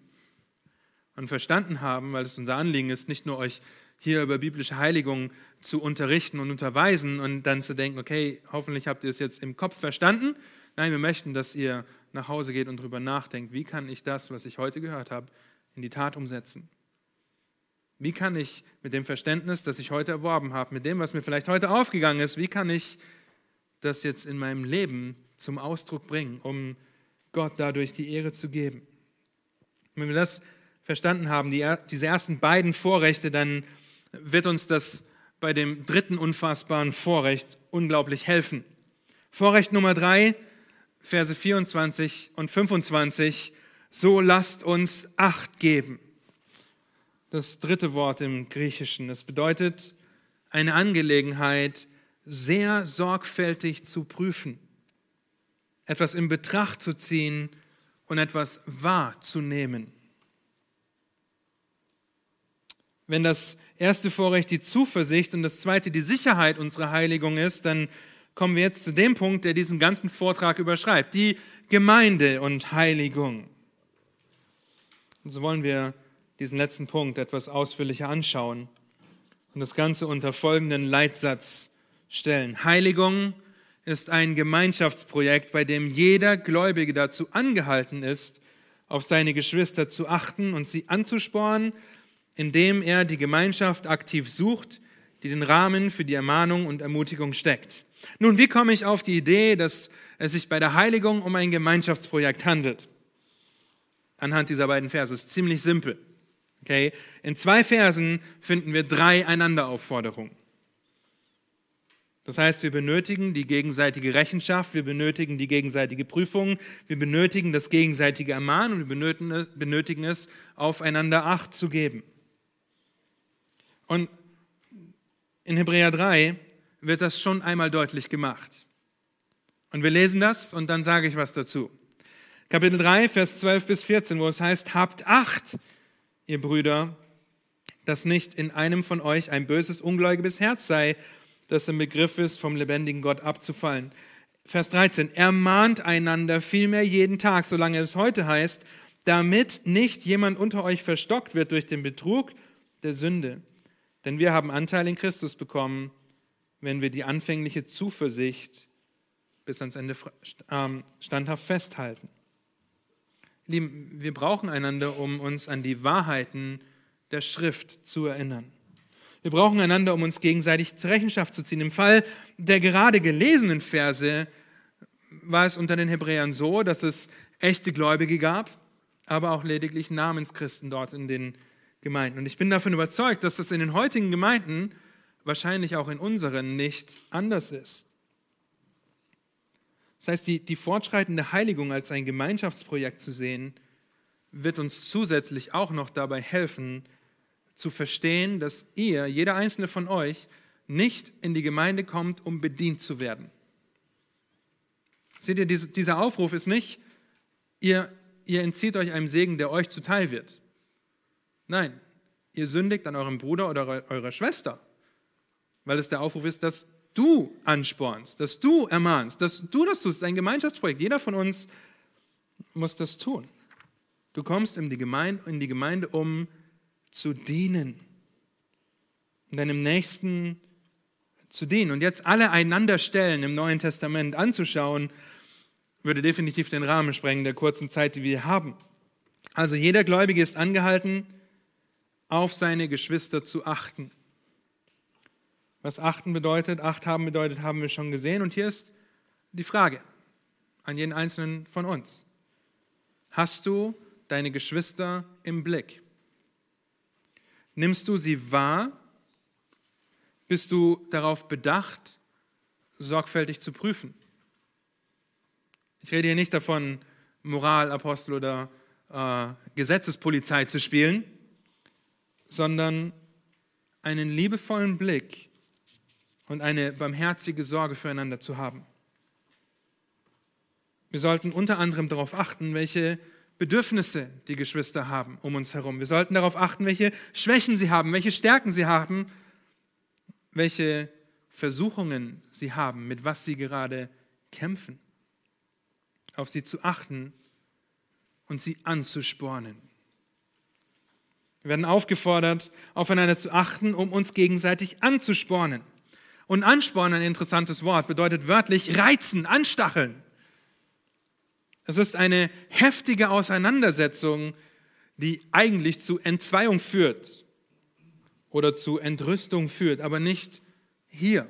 A: und verstanden haben, weil es unser Anliegen ist, nicht nur euch hier über biblische Heiligung zu unterrichten und unterweisen und dann zu denken, okay, hoffentlich habt ihr es jetzt im Kopf verstanden. Nein, wir möchten, dass ihr nach Hause geht und darüber nachdenkt, wie kann ich das, was ich heute gehört habe, in die Tat umsetzen. Wie kann ich mit dem Verständnis, das ich heute erworben habe, mit dem, was mir vielleicht heute aufgegangen ist, wie kann ich das jetzt in meinem Leben zum Ausdruck bringen, um Gott dadurch die Ehre zu geben. Wenn wir das verstanden haben, die, diese ersten beiden Vorrechte, dann wird uns das bei dem dritten unfassbaren Vorrecht unglaublich helfen. Vorrecht Nummer drei, Verse 24 und 25, so lasst uns Acht geben. Das dritte Wort im Griechischen, das bedeutet, eine Angelegenheit sehr sorgfältig zu prüfen etwas in Betracht zu ziehen und etwas wahrzunehmen. Wenn das erste Vorrecht die Zuversicht und das zweite die Sicherheit unserer Heiligung ist, dann kommen wir jetzt zu dem Punkt, der diesen ganzen Vortrag überschreibt, die Gemeinde und Heiligung. Und so wollen wir diesen letzten Punkt etwas ausführlicher anschauen und das Ganze unter folgenden Leitsatz stellen. Heiligung ist ein Gemeinschaftsprojekt, bei dem jeder Gläubige dazu angehalten ist, auf seine Geschwister zu achten und sie anzusporen, indem er die Gemeinschaft aktiv sucht, die den Rahmen für die Ermahnung und Ermutigung steckt. Nun, wie komme ich auf die Idee, dass es sich bei der Heiligung um ein Gemeinschaftsprojekt handelt? Anhand dieser beiden Verse ist ziemlich simpel. Okay? In zwei Versen finden wir drei Einanderaufforderungen. Das heißt, wir benötigen die gegenseitige Rechenschaft, wir benötigen die gegenseitige Prüfung, wir benötigen das gegenseitige Ermahnen und wir benötigen es, aufeinander Acht zu geben. Und in Hebräer 3 wird das schon einmal deutlich gemacht. Und wir lesen das und dann sage ich was dazu. Kapitel 3, Vers 12 bis 14, wo es heißt, habt Acht, ihr Brüder, dass nicht in einem von euch ein böses, ungläubiges Herz sei, das im Begriff ist, vom lebendigen Gott abzufallen. Vers 13, ermahnt einander vielmehr jeden Tag, solange es heute heißt, damit nicht jemand unter euch verstockt wird durch den Betrug der Sünde. Denn wir haben Anteil in Christus bekommen, wenn wir die anfängliche Zuversicht bis ans Ende ähm, standhaft festhalten. Lieben, wir brauchen einander, um uns an die Wahrheiten der Schrift zu erinnern. Wir brauchen einander, um uns gegenseitig zur Rechenschaft zu ziehen. Im Fall der gerade gelesenen Verse war es unter den Hebräern so, dass es echte Gläubige gab, aber auch lediglich Namenschristen dort in den Gemeinden. Und ich bin davon überzeugt, dass das in den heutigen Gemeinden, wahrscheinlich auch in unseren, nicht anders ist. Das heißt, die, die fortschreitende Heiligung als ein Gemeinschaftsprojekt zu sehen, wird uns zusätzlich auch noch dabei helfen, zu verstehen, dass ihr, jeder einzelne von euch, nicht in die Gemeinde kommt, um bedient zu werden. Seht ihr, dieser Aufruf ist nicht, ihr, ihr entzieht euch einem Segen, der euch zuteil wird. Nein, ihr sündigt an eurem Bruder oder eurer Schwester, weil es der Aufruf ist, dass du anspornst, dass du ermahnst, dass du das tust. Es ist ein Gemeinschaftsprojekt. Jeder von uns muss das tun. Du kommst in die Gemeinde, in die Gemeinde um zu dienen und deinem Nächsten zu dienen. Und jetzt alle einander stellen im Neuen Testament anzuschauen, würde definitiv den Rahmen sprengen der kurzen Zeit, die wir haben. Also jeder Gläubige ist angehalten, auf seine Geschwister zu achten. Was achten bedeutet, acht haben bedeutet, haben wir schon gesehen. Und hier ist die Frage an jeden einzelnen von uns. Hast du deine Geschwister im Blick? Nimmst du sie wahr? Bist du darauf bedacht, sorgfältig zu prüfen? Ich rede hier nicht davon, Moralapostel oder äh, Gesetzespolizei zu spielen, sondern einen liebevollen Blick und eine barmherzige Sorge füreinander zu haben. Wir sollten unter anderem darauf achten, welche Bedürfnisse die Geschwister haben um uns herum. Wir sollten darauf achten, welche Schwächen sie haben, welche Stärken sie haben, welche Versuchungen sie haben, mit was sie gerade kämpfen. Auf sie zu achten und sie anzuspornen. Wir werden aufgefordert, aufeinander zu achten, um uns gegenseitig anzuspornen. Und anspornen, ein interessantes Wort, bedeutet wörtlich reizen, anstacheln. Es ist eine heftige Auseinandersetzung, die eigentlich zu Entzweiung führt oder zu Entrüstung führt, aber nicht hier.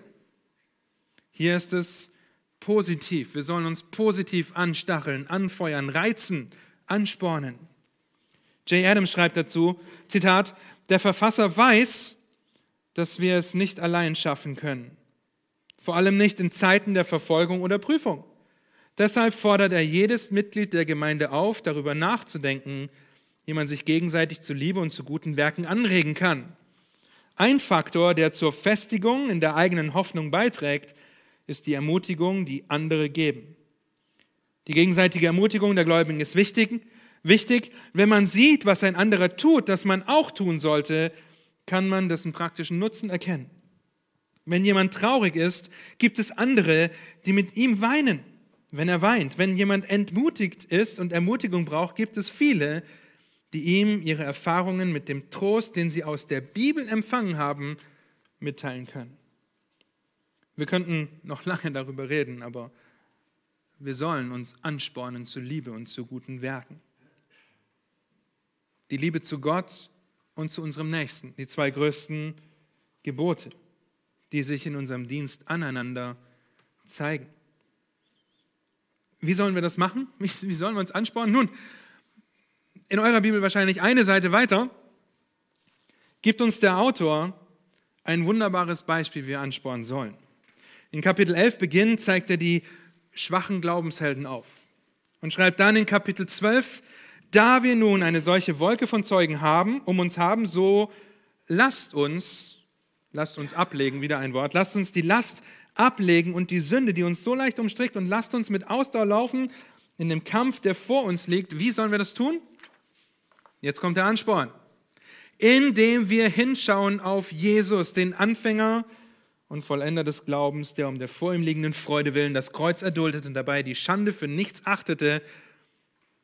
A: Hier ist es positiv. Wir sollen uns positiv anstacheln, anfeuern, reizen, anspornen. Jay Adams schreibt dazu, Zitat, der Verfasser weiß, dass wir es nicht allein schaffen können. Vor allem nicht in Zeiten der Verfolgung oder Prüfung. Deshalb fordert er jedes Mitglied der Gemeinde auf, darüber nachzudenken, wie man sich gegenseitig zu Liebe und zu guten Werken anregen kann. Ein Faktor, der zur Festigung in der eigenen Hoffnung beiträgt, ist die Ermutigung, die andere geben. Die gegenseitige Ermutigung der Gläubigen ist wichtig. Wichtig, wenn man sieht, was ein anderer tut, das man auch tun sollte, kann man dessen praktischen Nutzen erkennen. Wenn jemand traurig ist, gibt es andere, die mit ihm weinen, wenn er weint. Wenn jemand entmutigt ist und Ermutigung braucht, gibt es viele, die ihm ihre Erfahrungen mit dem Trost, den sie aus der Bibel empfangen haben, mitteilen können. Wir könnten noch lange darüber reden, aber wir sollen uns anspornen zu Liebe und zu guten Werken. Die Liebe zu Gott und zu unserem Nächsten, die zwei größten Gebote, die sich in unserem Dienst aneinander zeigen. Wie sollen wir das machen? Wie sollen wir uns anspornen? Nun, in eurer Bibel wahrscheinlich eine Seite weiter gibt uns der Autor ein wunderbares Beispiel, wie wir anspornen sollen. In Kapitel 11 beginnt, zeigt er die schwachen Glaubenshelden auf und schreibt dann in Kapitel 12, da wir nun eine solche Wolke von Zeugen haben, um uns haben, so lasst uns, lasst uns ablegen, wieder ein Wort, lasst uns die Last ablegen und die Sünde, die uns so leicht umstrickt, und lasst uns mit Ausdauer laufen in dem Kampf, der vor uns liegt. Wie sollen wir das tun? Jetzt kommt der Ansporn. Indem wir hinschauen auf Jesus, den Anfänger und Vollender des Glaubens, der um der vor ihm liegenden Freude willen das Kreuz erduldet und dabei die Schande für nichts achtete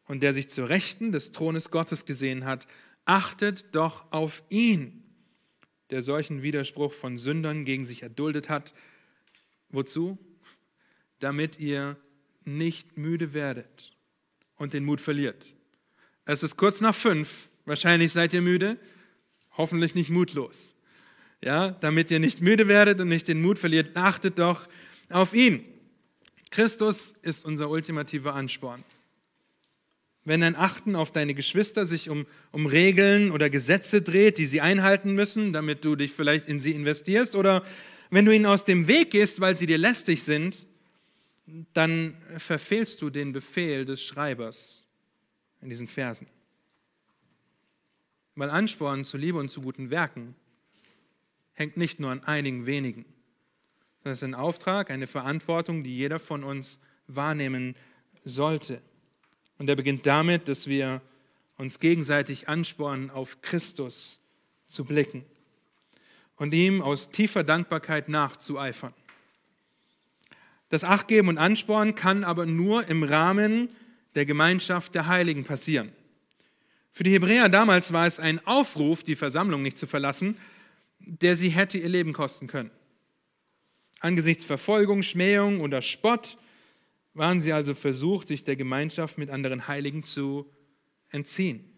A: und der sich zur Rechten des Thrones Gottes gesehen hat, achtet doch auf ihn, der solchen Widerspruch von Sündern gegen sich erduldet hat. Wozu? Damit ihr nicht müde werdet und den Mut verliert. Es ist kurz nach fünf, wahrscheinlich seid ihr müde, hoffentlich nicht mutlos. Ja, damit ihr nicht müde werdet und nicht den Mut verliert, achtet doch auf ihn. Christus ist unser ultimativer Ansporn. Wenn dein Achten auf deine Geschwister sich um, um Regeln oder Gesetze dreht, die sie einhalten müssen, damit du dich vielleicht in sie investierst, oder wenn du ihnen aus dem Weg gehst, weil sie dir lästig sind, dann verfehlst du den Befehl des Schreibers in diesen Versen. Weil Ansporn zu Liebe und zu guten Werken hängt nicht nur an einigen wenigen, sondern es ist ein Auftrag, eine Verantwortung, die jeder von uns wahrnehmen sollte. Und er beginnt damit, dass wir uns gegenseitig anspornen, auf Christus zu blicken und ihm aus tiefer Dankbarkeit nachzueifern. Das Achtgeben und Anspornen kann aber nur im Rahmen der Gemeinschaft der Heiligen passieren. Für die Hebräer damals war es ein Aufruf, die Versammlung nicht zu verlassen, der sie hätte ihr Leben kosten können. Angesichts Verfolgung, Schmähung oder Spott waren sie also versucht, sich der Gemeinschaft mit anderen Heiligen zu entziehen.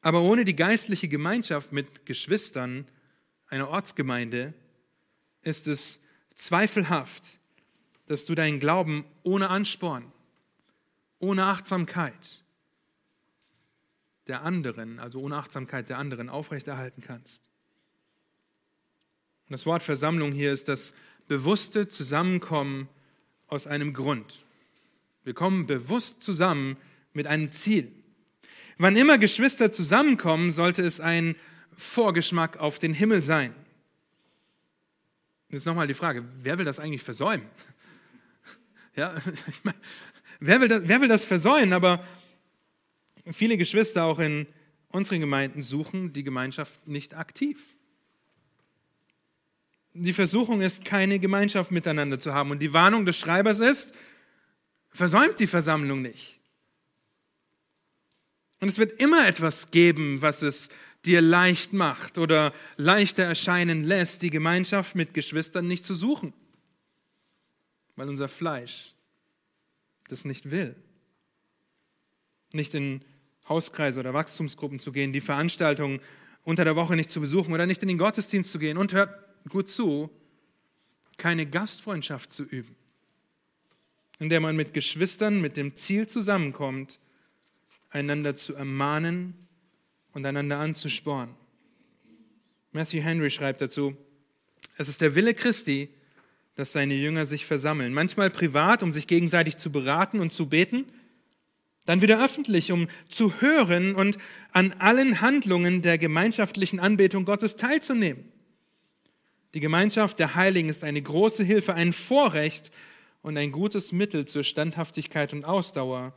A: Aber ohne die geistliche Gemeinschaft mit Geschwistern einer Ortsgemeinde ist es zweifelhaft, dass du deinen Glauben ohne Ansporn, ohne Achtsamkeit der anderen, also ohne Achtsamkeit der anderen aufrechterhalten kannst. Und das Wort Versammlung hier ist das bewusste Zusammenkommen aus einem Grund. Wir kommen bewusst zusammen mit einem Ziel. Wann immer Geschwister zusammenkommen, sollte es ein Vorgeschmack auf den Himmel sein. Jetzt nochmal die Frage, wer will das eigentlich versäumen? Ja, ich meine, wer, will das, wer will das versäumen? Aber viele Geschwister auch in unseren Gemeinden suchen die Gemeinschaft nicht aktiv die Versuchung ist, keine Gemeinschaft miteinander zu haben. Und die Warnung des Schreibers ist, versäumt die Versammlung nicht. Und es wird immer etwas geben, was es dir leicht macht oder leichter erscheinen lässt, die Gemeinschaft mit Geschwistern nicht zu suchen, weil unser Fleisch das nicht will. Nicht in Hauskreise oder Wachstumsgruppen zu gehen, die Veranstaltungen unter der Woche nicht zu besuchen oder nicht in den Gottesdienst zu gehen und hört gut zu, keine Gastfreundschaft zu üben, in der man mit Geschwistern mit dem Ziel zusammenkommt, einander zu ermahnen und einander anzuspornen. Matthew Henry schreibt dazu, es ist der Wille Christi, dass seine Jünger sich versammeln, manchmal privat, um sich gegenseitig zu beraten und zu beten, dann wieder öffentlich, um zu hören und an allen Handlungen der gemeinschaftlichen Anbetung Gottes teilzunehmen. Die Gemeinschaft der Heiligen ist eine große Hilfe, ein Vorrecht und ein gutes Mittel zur Standhaftigkeit und Ausdauer.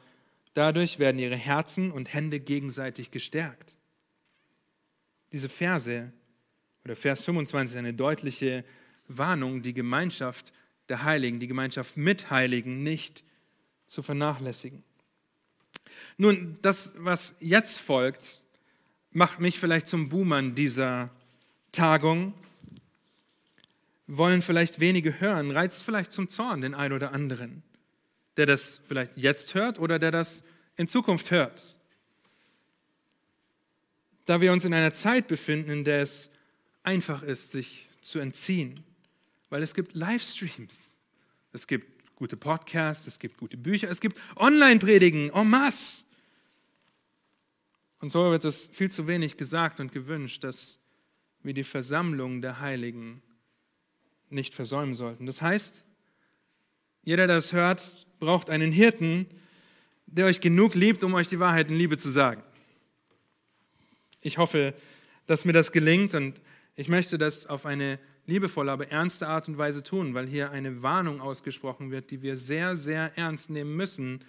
A: Dadurch werden ihre Herzen und Hände gegenseitig gestärkt. Diese Verse oder Vers 25 ist eine deutliche Warnung, die Gemeinschaft der Heiligen, die Gemeinschaft mit Heiligen nicht zu vernachlässigen. Nun, das, was jetzt folgt, macht mich vielleicht zum Buhmann dieser Tagung wollen vielleicht wenige hören, reizt vielleicht zum Zorn den einen oder anderen, der das vielleicht jetzt hört oder der das in Zukunft hört. Da wir uns in einer Zeit befinden, in der es einfach ist, sich zu entziehen, weil es gibt Livestreams, es gibt gute Podcasts, es gibt gute Bücher, es gibt Online-Predigen en masse. Und so wird es viel zu wenig gesagt und gewünscht, dass wir die Versammlung der Heiligen nicht versäumen sollten. Das heißt, jeder, der das hört, braucht einen Hirten, der euch genug liebt, um euch die Wahrheit in Liebe zu sagen. Ich hoffe, dass mir das gelingt und ich möchte das auf eine liebevolle, aber ernste Art und Weise tun, weil hier eine Warnung ausgesprochen wird, die wir sehr, sehr ernst nehmen müssen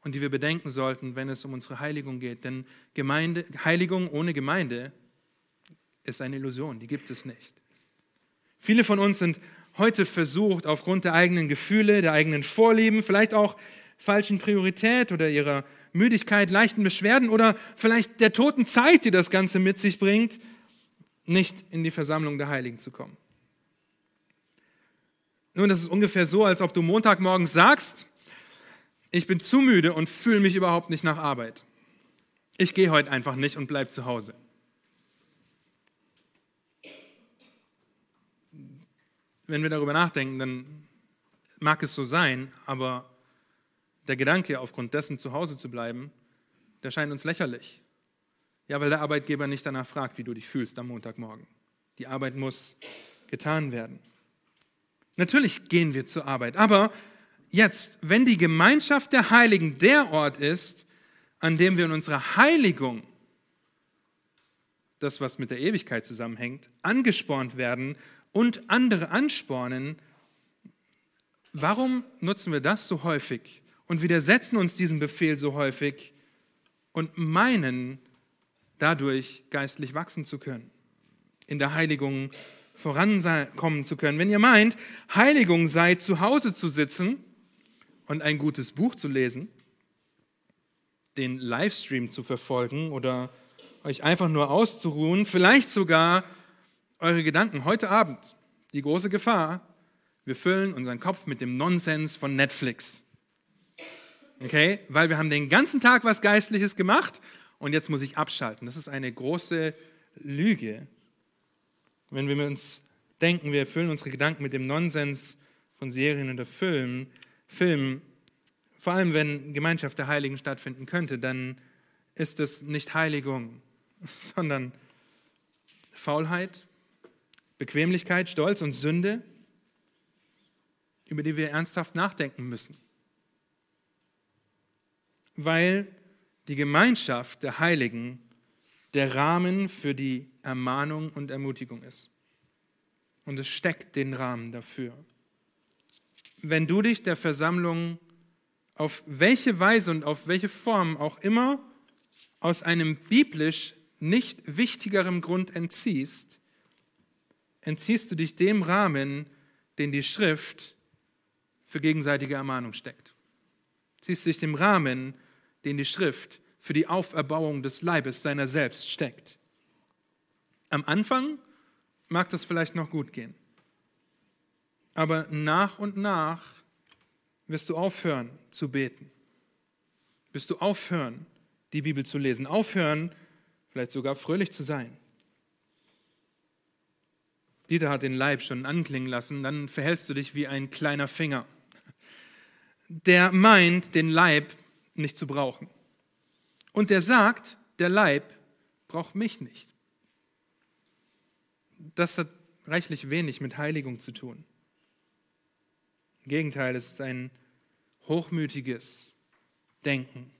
A: und die wir bedenken sollten, wenn es um unsere Heiligung geht. Denn Gemeinde, Heiligung ohne Gemeinde ist eine Illusion, die gibt es nicht. Viele von uns sind heute versucht, aufgrund der eigenen Gefühle, der eigenen Vorlieben, vielleicht auch falschen Priorität oder ihrer Müdigkeit, leichten Beschwerden oder vielleicht der toten Zeit, die das Ganze mit sich bringt, nicht in die Versammlung der Heiligen zu kommen. Nun, das ist ungefähr so, als ob du Montagmorgens sagst, ich bin zu müde und fühle mich überhaupt nicht nach Arbeit. Ich gehe heute einfach nicht und bleibe zu Hause. Wenn wir darüber nachdenken, dann mag es so sein, aber der Gedanke, aufgrund dessen zu Hause zu bleiben, der scheint uns lächerlich. Ja, weil der Arbeitgeber nicht danach fragt, wie du dich fühlst am Montagmorgen. Die Arbeit muss getan werden. Natürlich gehen wir zur Arbeit, aber jetzt, wenn die Gemeinschaft der Heiligen der Ort ist, an dem wir in unserer Heiligung, das was mit der Ewigkeit zusammenhängt, angespornt werden und andere anspornen, warum nutzen wir das so häufig und widersetzen uns diesem Befehl so häufig und meinen, dadurch geistlich wachsen zu können, in der Heiligung vorankommen zu können. Wenn ihr meint, Heiligung sei zu Hause zu sitzen und ein gutes Buch zu lesen, den Livestream zu verfolgen oder euch einfach nur auszuruhen, vielleicht sogar eure Gedanken heute Abend, die große Gefahr, wir füllen unseren Kopf mit dem Nonsens von Netflix. Okay? Weil wir haben den ganzen Tag was Geistliches gemacht und jetzt muss ich abschalten. Das ist eine große Lüge. Wenn wir uns denken, wir erfüllen unsere Gedanken mit dem Nonsens von Serien oder Filmen, Filmen, vor allem wenn Gemeinschaft der Heiligen stattfinden könnte, dann ist es nicht Heiligung, sondern Faulheit, Bequemlichkeit, Stolz und Sünde, über die wir ernsthaft nachdenken müssen. Weil die Gemeinschaft der Heiligen der Rahmen für die Ermahnung und Ermutigung ist. Und es steckt den Rahmen dafür. Wenn du dich der Versammlung auf welche Weise und auf welche Form auch immer aus einem biblisch nicht wichtigerem Grund entziehst, entziehst du dich dem Rahmen, den die Schrift für gegenseitige Ermahnung steckt. Ziehst du dich dem Rahmen, den die Schrift für die Auferbauung des Leibes seiner selbst steckt. Am Anfang mag das vielleicht noch gut gehen, aber nach und nach wirst du aufhören zu beten, wirst du aufhören, die Bibel zu lesen, aufhören, vielleicht sogar fröhlich zu sein. Dieter hat den Leib schon anklingen lassen, dann verhältst du dich wie ein kleiner Finger, der meint, den Leib nicht zu brauchen. Und der sagt, der Leib braucht mich nicht. Das hat reichlich wenig mit Heiligung zu tun. Im Gegenteil, es ist ein hochmütiges Denken,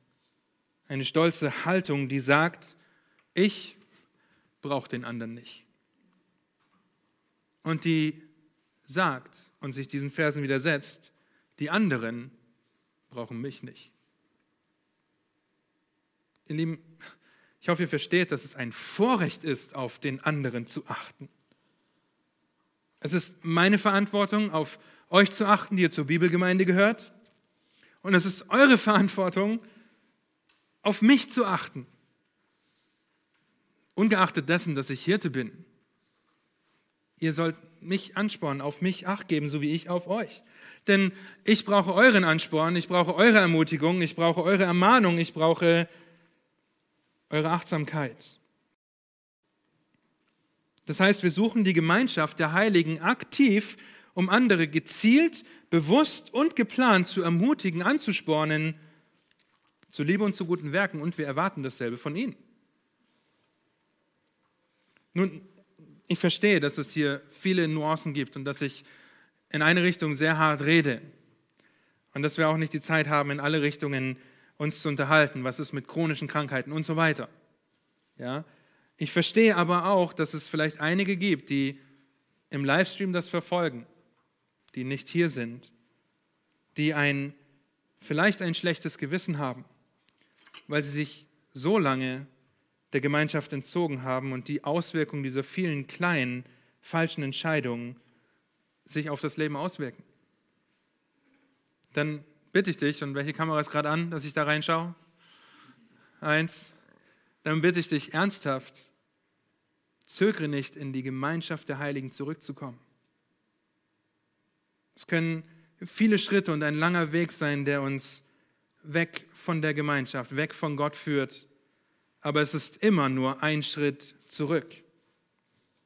A: eine stolze Haltung, die sagt, ich brauche den anderen nicht. Und die sagt und sich diesen Versen widersetzt, die anderen brauchen mich nicht. Ihr Lieben, ich hoffe, ihr versteht, dass es ein Vorrecht ist, auf den anderen zu achten. Es ist meine Verantwortung, auf euch zu achten, die ihr zur Bibelgemeinde gehört. Und es ist eure Verantwortung, auf mich zu achten. Ungeachtet dessen, dass ich Hirte bin. Ihr sollt mich anspornen, auf mich acht geben, so wie ich auf euch. Denn ich brauche euren Ansporn, ich brauche eure Ermutigung, ich brauche eure Ermahnung, ich brauche eure Achtsamkeit. Das heißt, wir suchen die Gemeinschaft der Heiligen aktiv, um andere gezielt, bewusst und geplant zu ermutigen, anzuspornen, zu Liebe und zu guten Werken und wir erwarten dasselbe von ihnen. Nun, ich verstehe, dass es hier viele Nuancen gibt und dass ich in eine Richtung sehr hart rede und dass wir auch nicht die Zeit haben, in alle Richtungen uns zu unterhalten, was ist mit chronischen Krankheiten und so weiter. Ja? Ich verstehe aber auch, dass es vielleicht einige gibt, die im Livestream das verfolgen, die nicht hier sind, die ein, vielleicht ein schlechtes Gewissen haben, weil sie sich so lange der Gemeinschaft entzogen haben und die Auswirkungen dieser vielen kleinen falschen Entscheidungen sich auf das Leben auswirken. Dann bitte ich dich, und welche Kamera ist gerade an, dass ich da reinschaue? Eins. Dann bitte ich dich ernsthaft, zögere nicht, in die Gemeinschaft der Heiligen zurückzukommen. Es können viele Schritte und ein langer Weg sein, der uns weg von der Gemeinschaft, weg von Gott führt. Aber es ist immer nur ein Schritt zurück.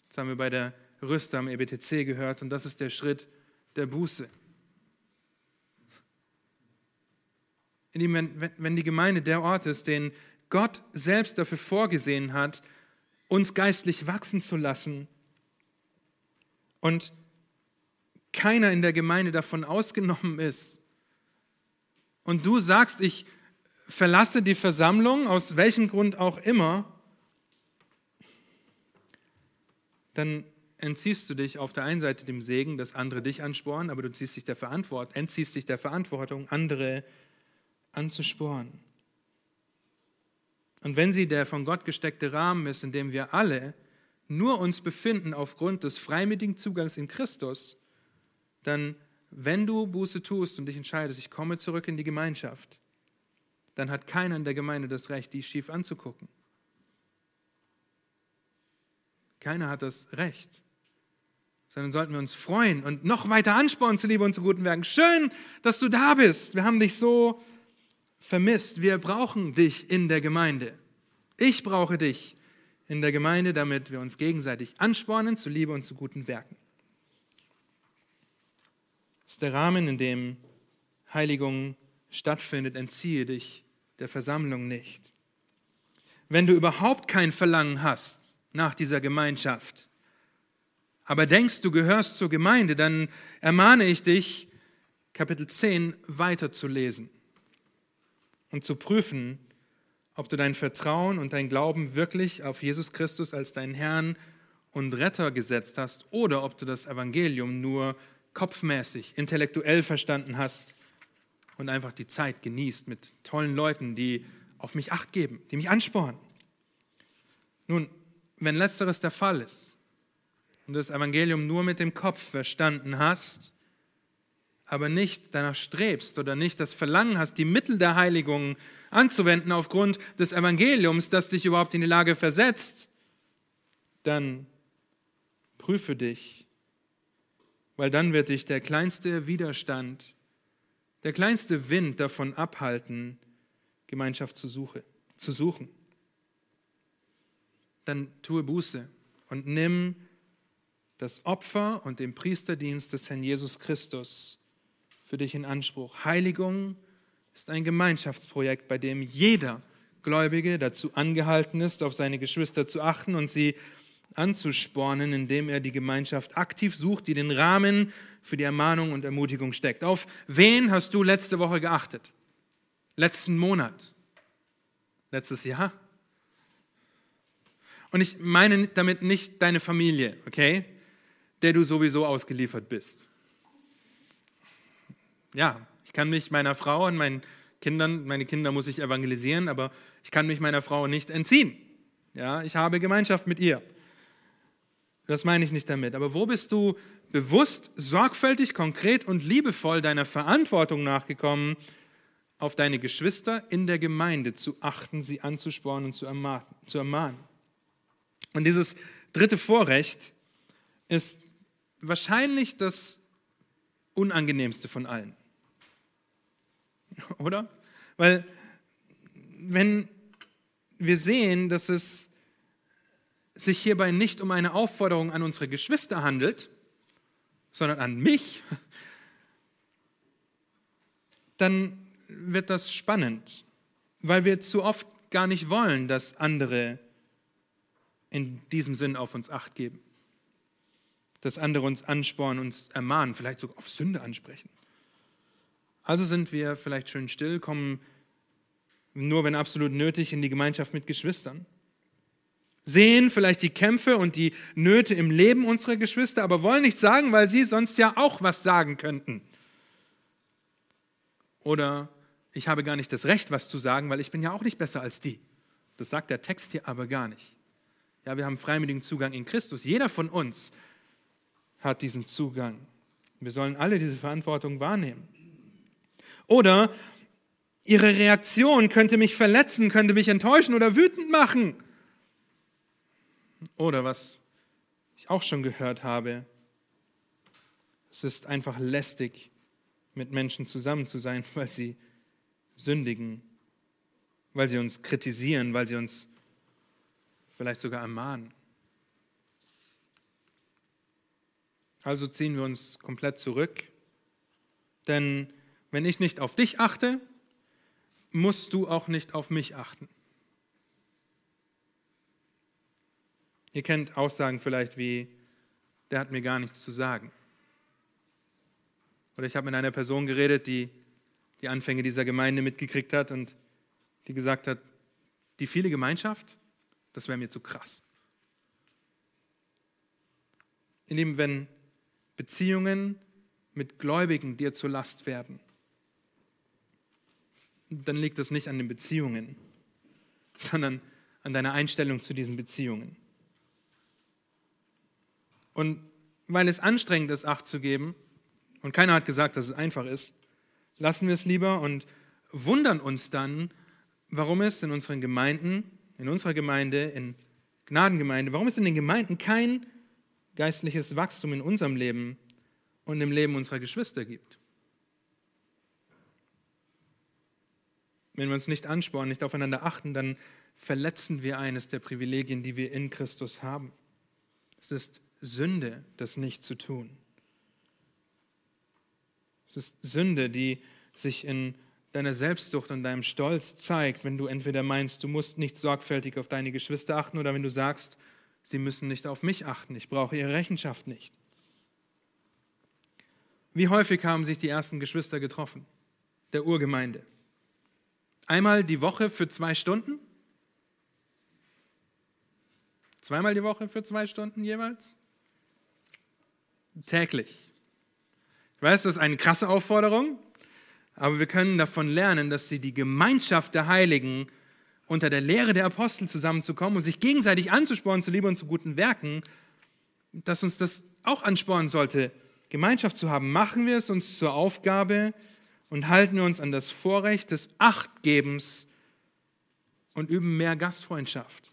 A: Das haben wir bei der Rüste am EBTC gehört und das ist der Schritt der Buße. Wenn die Gemeinde der Ort ist, den Gott selbst dafür vorgesehen hat, uns geistlich wachsen zu lassen und keiner in der Gemeinde davon ausgenommen ist, und du sagst, ich verlasse die Versammlung, aus welchem Grund auch immer, dann entziehst du dich auf der einen Seite dem Segen, dass andere dich ansporen, aber du ziehst dich der Verantwortung, entziehst dich der Verantwortung, andere anzusporen. Und wenn sie der von Gott gesteckte Rahmen ist, in dem wir alle nur uns befinden aufgrund des freimütigen Zugangs in Christus, dann, wenn du Buße tust und dich entscheidest, ich komme zurück in die Gemeinschaft, dann hat keiner in der Gemeinde das Recht, die schief anzugucken. Keiner hat das Recht. Sondern sollten wir uns freuen und noch weiter anspornen zu Liebe und zu guten Werken. Schön, dass du da bist. Wir haben dich so vermisst. Wir brauchen dich in der Gemeinde. Ich brauche dich in der Gemeinde, damit wir uns gegenseitig anspornen zu Liebe und zu guten Werken. Das ist der Rahmen, in dem Heiligung stattfindet. Entziehe dich der Versammlung nicht. Wenn du überhaupt kein Verlangen hast nach dieser Gemeinschaft, aber denkst, du gehörst zur Gemeinde, dann ermahne ich dich, Kapitel 10 weiterzulesen und zu prüfen, ob du dein Vertrauen und dein Glauben wirklich auf Jesus Christus als deinen Herrn und Retter gesetzt hast oder ob du das Evangelium nur kopfmäßig, intellektuell verstanden hast und einfach die Zeit genießt mit tollen Leuten, die auf mich acht geben, die mich anspornen. Nun, wenn letzteres der Fall ist und du das Evangelium nur mit dem Kopf verstanden hast, aber nicht danach strebst oder nicht das Verlangen hast, die Mittel der Heiligung anzuwenden aufgrund des Evangeliums, das dich überhaupt in die Lage versetzt, dann prüfe dich, weil dann wird dich der kleinste Widerstand, der kleinste Wind davon abhalten, Gemeinschaft zu, suche, zu suchen. Dann tue Buße und nimm das Opfer und den Priesterdienst des Herrn Jesus Christus für dich in Anspruch. Heiligung ist ein Gemeinschaftsprojekt, bei dem jeder Gläubige dazu angehalten ist, auf seine Geschwister zu achten und sie anzuspornen, indem er die Gemeinschaft aktiv sucht, die den Rahmen für die Ermahnung und Ermutigung steckt. Auf wen hast du letzte Woche geachtet? Letzten Monat? Letztes Jahr? Und ich meine damit nicht deine Familie, okay, der du sowieso ausgeliefert bist ja, ich kann mich meiner Frau und meinen Kindern, meine Kinder muss ich evangelisieren, aber ich kann mich meiner Frau nicht entziehen. Ja, ich habe Gemeinschaft mit ihr. Das meine ich nicht damit. Aber wo bist du bewusst, sorgfältig, konkret und liebevoll deiner Verantwortung nachgekommen, auf deine Geschwister in der Gemeinde zu achten, sie anzuspornen und zu ermahnen? Und dieses dritte Vorrecht ist wahrscheinlich das unangenehmste von allen. Oder? Weil wenn wir sehen, dass es sich hierbei nicht um eine Aufforderung an unsere Geschwister handelt, sondern an mich, dann wird das spannend, weil wir zu oft gar nicht wollen, dass andere in diesem Sinn auf uns acht geben, dass andere uns anspornen, uns ermahnen, vielleicht sogar auf Sünde ansprechen. Also sind wir vielleicht schön still, kommen nur, wenn absolut nötig, in die Gemeinschaft mit Geschwistern. Sehen vielleicht die Kämpfe und die Nöte im Leben unserer Geschwister, aber wollen nichts sagen, weil sie sonst ja auch was sagen könnten. Oder ich habe gar nicht das Recht, was zu sagen, weil ich bin ja auch nicht besser als die. Das sagt der Text hier aber gar nicht. Ja, wir haben freiwilligen Zugang in Christus. Jeder von uns hat diesen Zugang. Wir sollen alle diese Verantwortung wahrnehmen. Oder ihre Reaktion könnte mich verletzen, könnte mich enttäuschen oder wütend machen. Oder was ich auch schon gehört habe, es ist einfach lästig, mit Menschen zusammen zu sein, weil sie sündigen, weil sie uns kritisieren, weil sie uns vielleicht sogar ermahnen. Also ziehen wir uns komplett zurück, denn wenn ich nicht auf dich achte, musst du auch nicht auf mich achten. Ihr kennt Aussagen vielleicht wie, der hat mir gar nichts zu sagen. Oder ich habe mit einer Person geredet, die die Anfänge dieser Gemeinde mitgekriegt hat und die gesagt hat, die viele Gemeinschaft, das wäre mir zu krass. Ihr Lieben, wenn Beziehungen mit Gläubigen dir zur Last werden, dann liegt das nicht an den Beziehungen, sondern an deiner Einstellung zu diesen Beziehungen. Und weil es anstrengend ist, Acht zu geben, und keiner hat gesagt, dass es einfach ist, lassen wir es lieber und wundern uns dann, warum es in unseren Gemeinden, in unserer Gemeinde, in Gnadengemeinde, warum es in den Gemeinden kein geistliches Wachstum in unserem Leben und im Leben unserer Geschwister gibt. Wenn wir uns nicht anspornen, nicht aufeinander achten, dann verletzen wir eines der Privilegien, die wir in Christus haben. Es ist Sünde, das nicht zu tun. Es ist Sünde, die sich in deiner Selbstsucht und deinem Stolz zeigt, wenn du entweder meinst, du musst nicht sorgfältig auf deine Geschwister achten oder wenn du sagst, sie müssen nicht auf mich achten, ich brauche ihre Rechenschaft nicht. Wie häufig haben sich die ersten Geschwister getroffen, der Urgemeinde? Einmal die Woche für zwei Stunden? Zweimal die Woche für zwei Stunden jeweils? Täglich. Ich weiß, das ist eine krasse Aufforderung, aber wir können davon lernen, dass sie die Gemeinschaft der Heiligen unter der Lehre der Apostel zusammenzukommen und sich gegenseitig anzuspornen zu Liebe und zu guten Werken, dass uns das auch anspornen sollte, Gemeinschaft zu haben. Machen wir es uns zur Aufgabe und halten wir uns an das Vorrecht des Achtgebens und üben mehr Gastfreundschaft,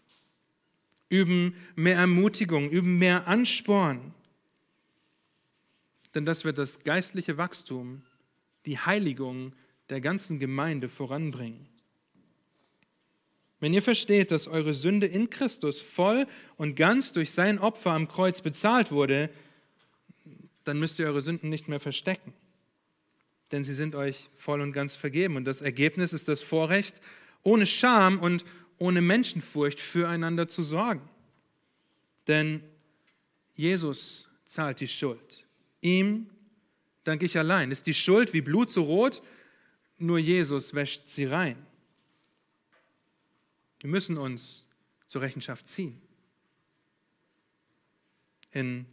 A: üben mehr Ermutigung, üben mehr Ansporn. Denn das wird das geistliche Wachstum, die Heiligung der ganzen Gemeinde voranbringen. Wenn ihr versteht, dass eure Sünde in Christus voll und ganz durch sein Opfer am Kreuz bezahlt wurde, dann müsst ihr eure Sünden nicht mehr verstecken. Denn sie sind euch voll und ganz vergeben. Und das Ergebnis ist das Vorrecht, ohne Scham und ohne Menschenfurcht füreinander zu sorgen. Denn Jesus zahlt die Schuld. Ihm danke ich allein. Ist die Schuld wie Blut so rot? Nur Jesus wäscht sie rein. Wir müssen uns zur Rechenschaft ziehen. In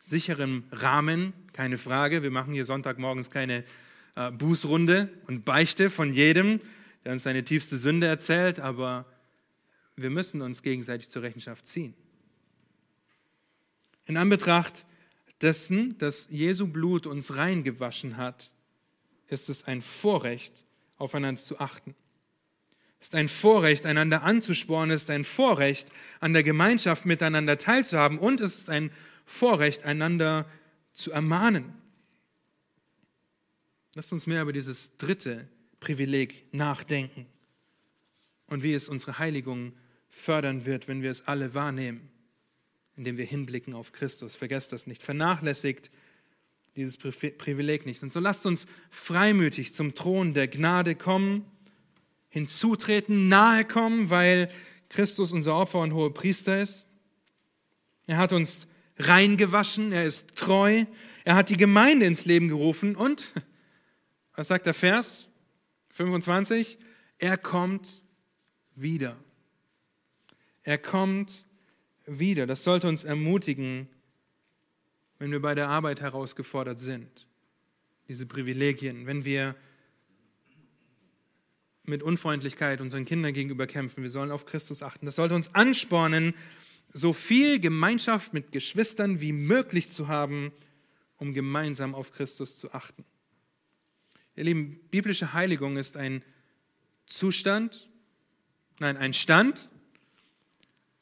A: sicherem Rahmen, keine Frage. Wir machen hier Sonntagmorgens keine äh, Bußrunde und Beichte von jedem, der uns seine tiefste Sünde erzählt, aber wir müssen uns gegenseitig zur Rechenschaft ziehen. In Anbetracht dessen, dass Jesu Blut uns reingewaschen hat, ist es ein Vorrecht, aufeinander zu achten. Es ist ein Vorrecht, einander anzuspornen, es ist ein Vorrecht, an der Gemeinschaft miteinander teilzuhaben und es ist ein Vorrecht, einander zu ermahnen. Lasst uns mehr über dieses dritte Privileg nachdenken und wie es unsere Heiligung fördern wird, wenn wir es alle wahrnehmen indem wir hinblicken auf Christus. Vergesst das nicht. Vernachlässigt dieses Privileg nicht. Und so lasst uns freimütig zum Thron der Gnade kommen, hinzutreten, nahe kommen, weil Christus unser Opfer und hohe Priester ist. Er hat uns reingewaschen, er ist treu, er hat die Gemeinde ins Leben gerufen und, was sagt der Vers 25? Er kommt wieder. Er kommt wieder. Das sollte uns ermutigen, wenn wir bei der Arbeit herausgefordert sind. Diese Privilegien, wenn wir mit Unfreundlichkeit unseren Kindern gegenüber kämpfen. Wir sollen auf Christus achten. Das sollte uns anspornen, so viel Gemeinschaft mit Geschwistern wie möglich zu haben, um gemeinsam auf Christus zu achten. Ihr Lieben, biblische Heiligung ist ein Zustand, nein, ein Stand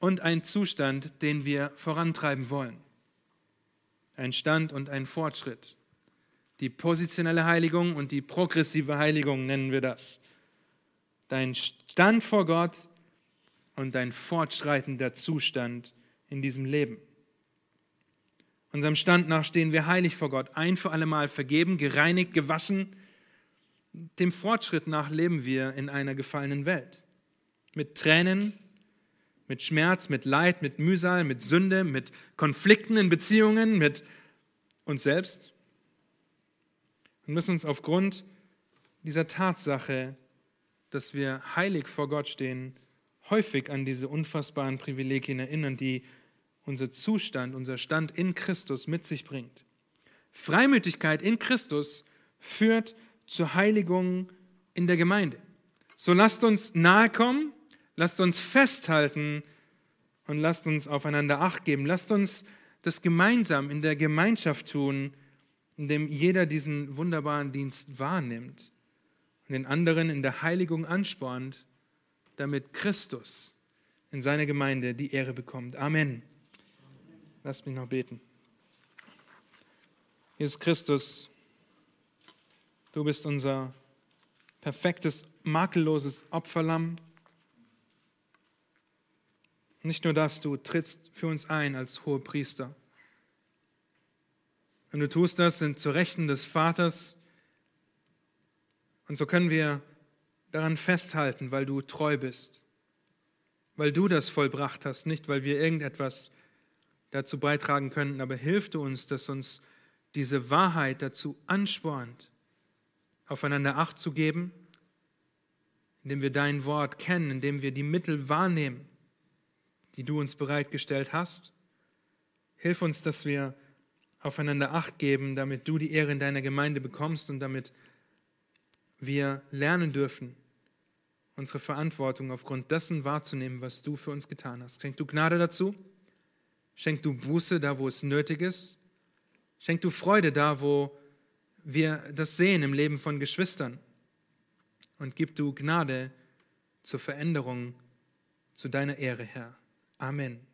A: und ein Zustand, den wir vorantreiben wollen. Ein Stand und ein Fortschritt. Die positionelle Heiligung und die progressive Heiligung nennen wir das. Dein Stand vor Gott und dein fortschreitender Zustand in diesem Leben. Unserem Stand nach stehen wir heilig vor Gott, ein für alle Mal vergeben, gereinigt, gewaschen. Dem Fortschritt nach leben wir in einer gefallenen Welt. Mit Tränen, mit Schmerz, mit Leid, mit Mühsal, mit Sünde, mit Konflikten in Beziehungen, mit uns selbst. Wir müssen uns aufgrund dieser Tatsache, dass wir heilig vor Gott stehen, häufig an diese unfassbaren Privilegien erinnern, die unser Zustand, unser Stand in Christus mit sich bringt. Freimütigkeit in Christus führt zur Heiligung in der Gemeinde. So lasst uns nahe kommen, lasst uns festhalten und lasst uns aufeinander Acht geben. Lasst uns das gemeinsam in der Gemeinschaft tun, indem jeder diesen wunderbaren Dienst wahrnimmt und den anderen in der Heiligung anspornt damit Christus in seiner Gemeinde die Ehre bekommt. Amen. Lasst mich noch beten. Jesus Christus, du bist unser perfektes, makelloses Opferlamm. Nicht nur das, du trittst für uns ein als hoher Priester. Und du tust das zu Rechten des Vaters. Und so können wir daran festhalten, weil du treu bist, weil du das vollbracht hast, nicht weil wir irgendetwas dazu beitragen könnten, aber hilf du uns, dass uns diese Wahrheit dazu anspornt, aufeinander Acht zu geben, indem wir dein Wort kennen, indem wir die Mittel wahrnehmen, die du uns bereitgestellt hast. Hilf uns, dass wir aufeinander Acht geben, damit du die Ehre in deiner Gemeinde bekommst und damit wir lernen dürfen, unsere Verantwortung aufgrund dessen wahrzunehmen, was du für uns getan hast. Schenk du Gnade dazu, schenk du Buße da, wo es nötig ist, schenk du Freude da, wo wir das sehen im Leben von Geschwistern und gib du Gnade zur Veränderung zu deiner Ehre, Herr. Amen.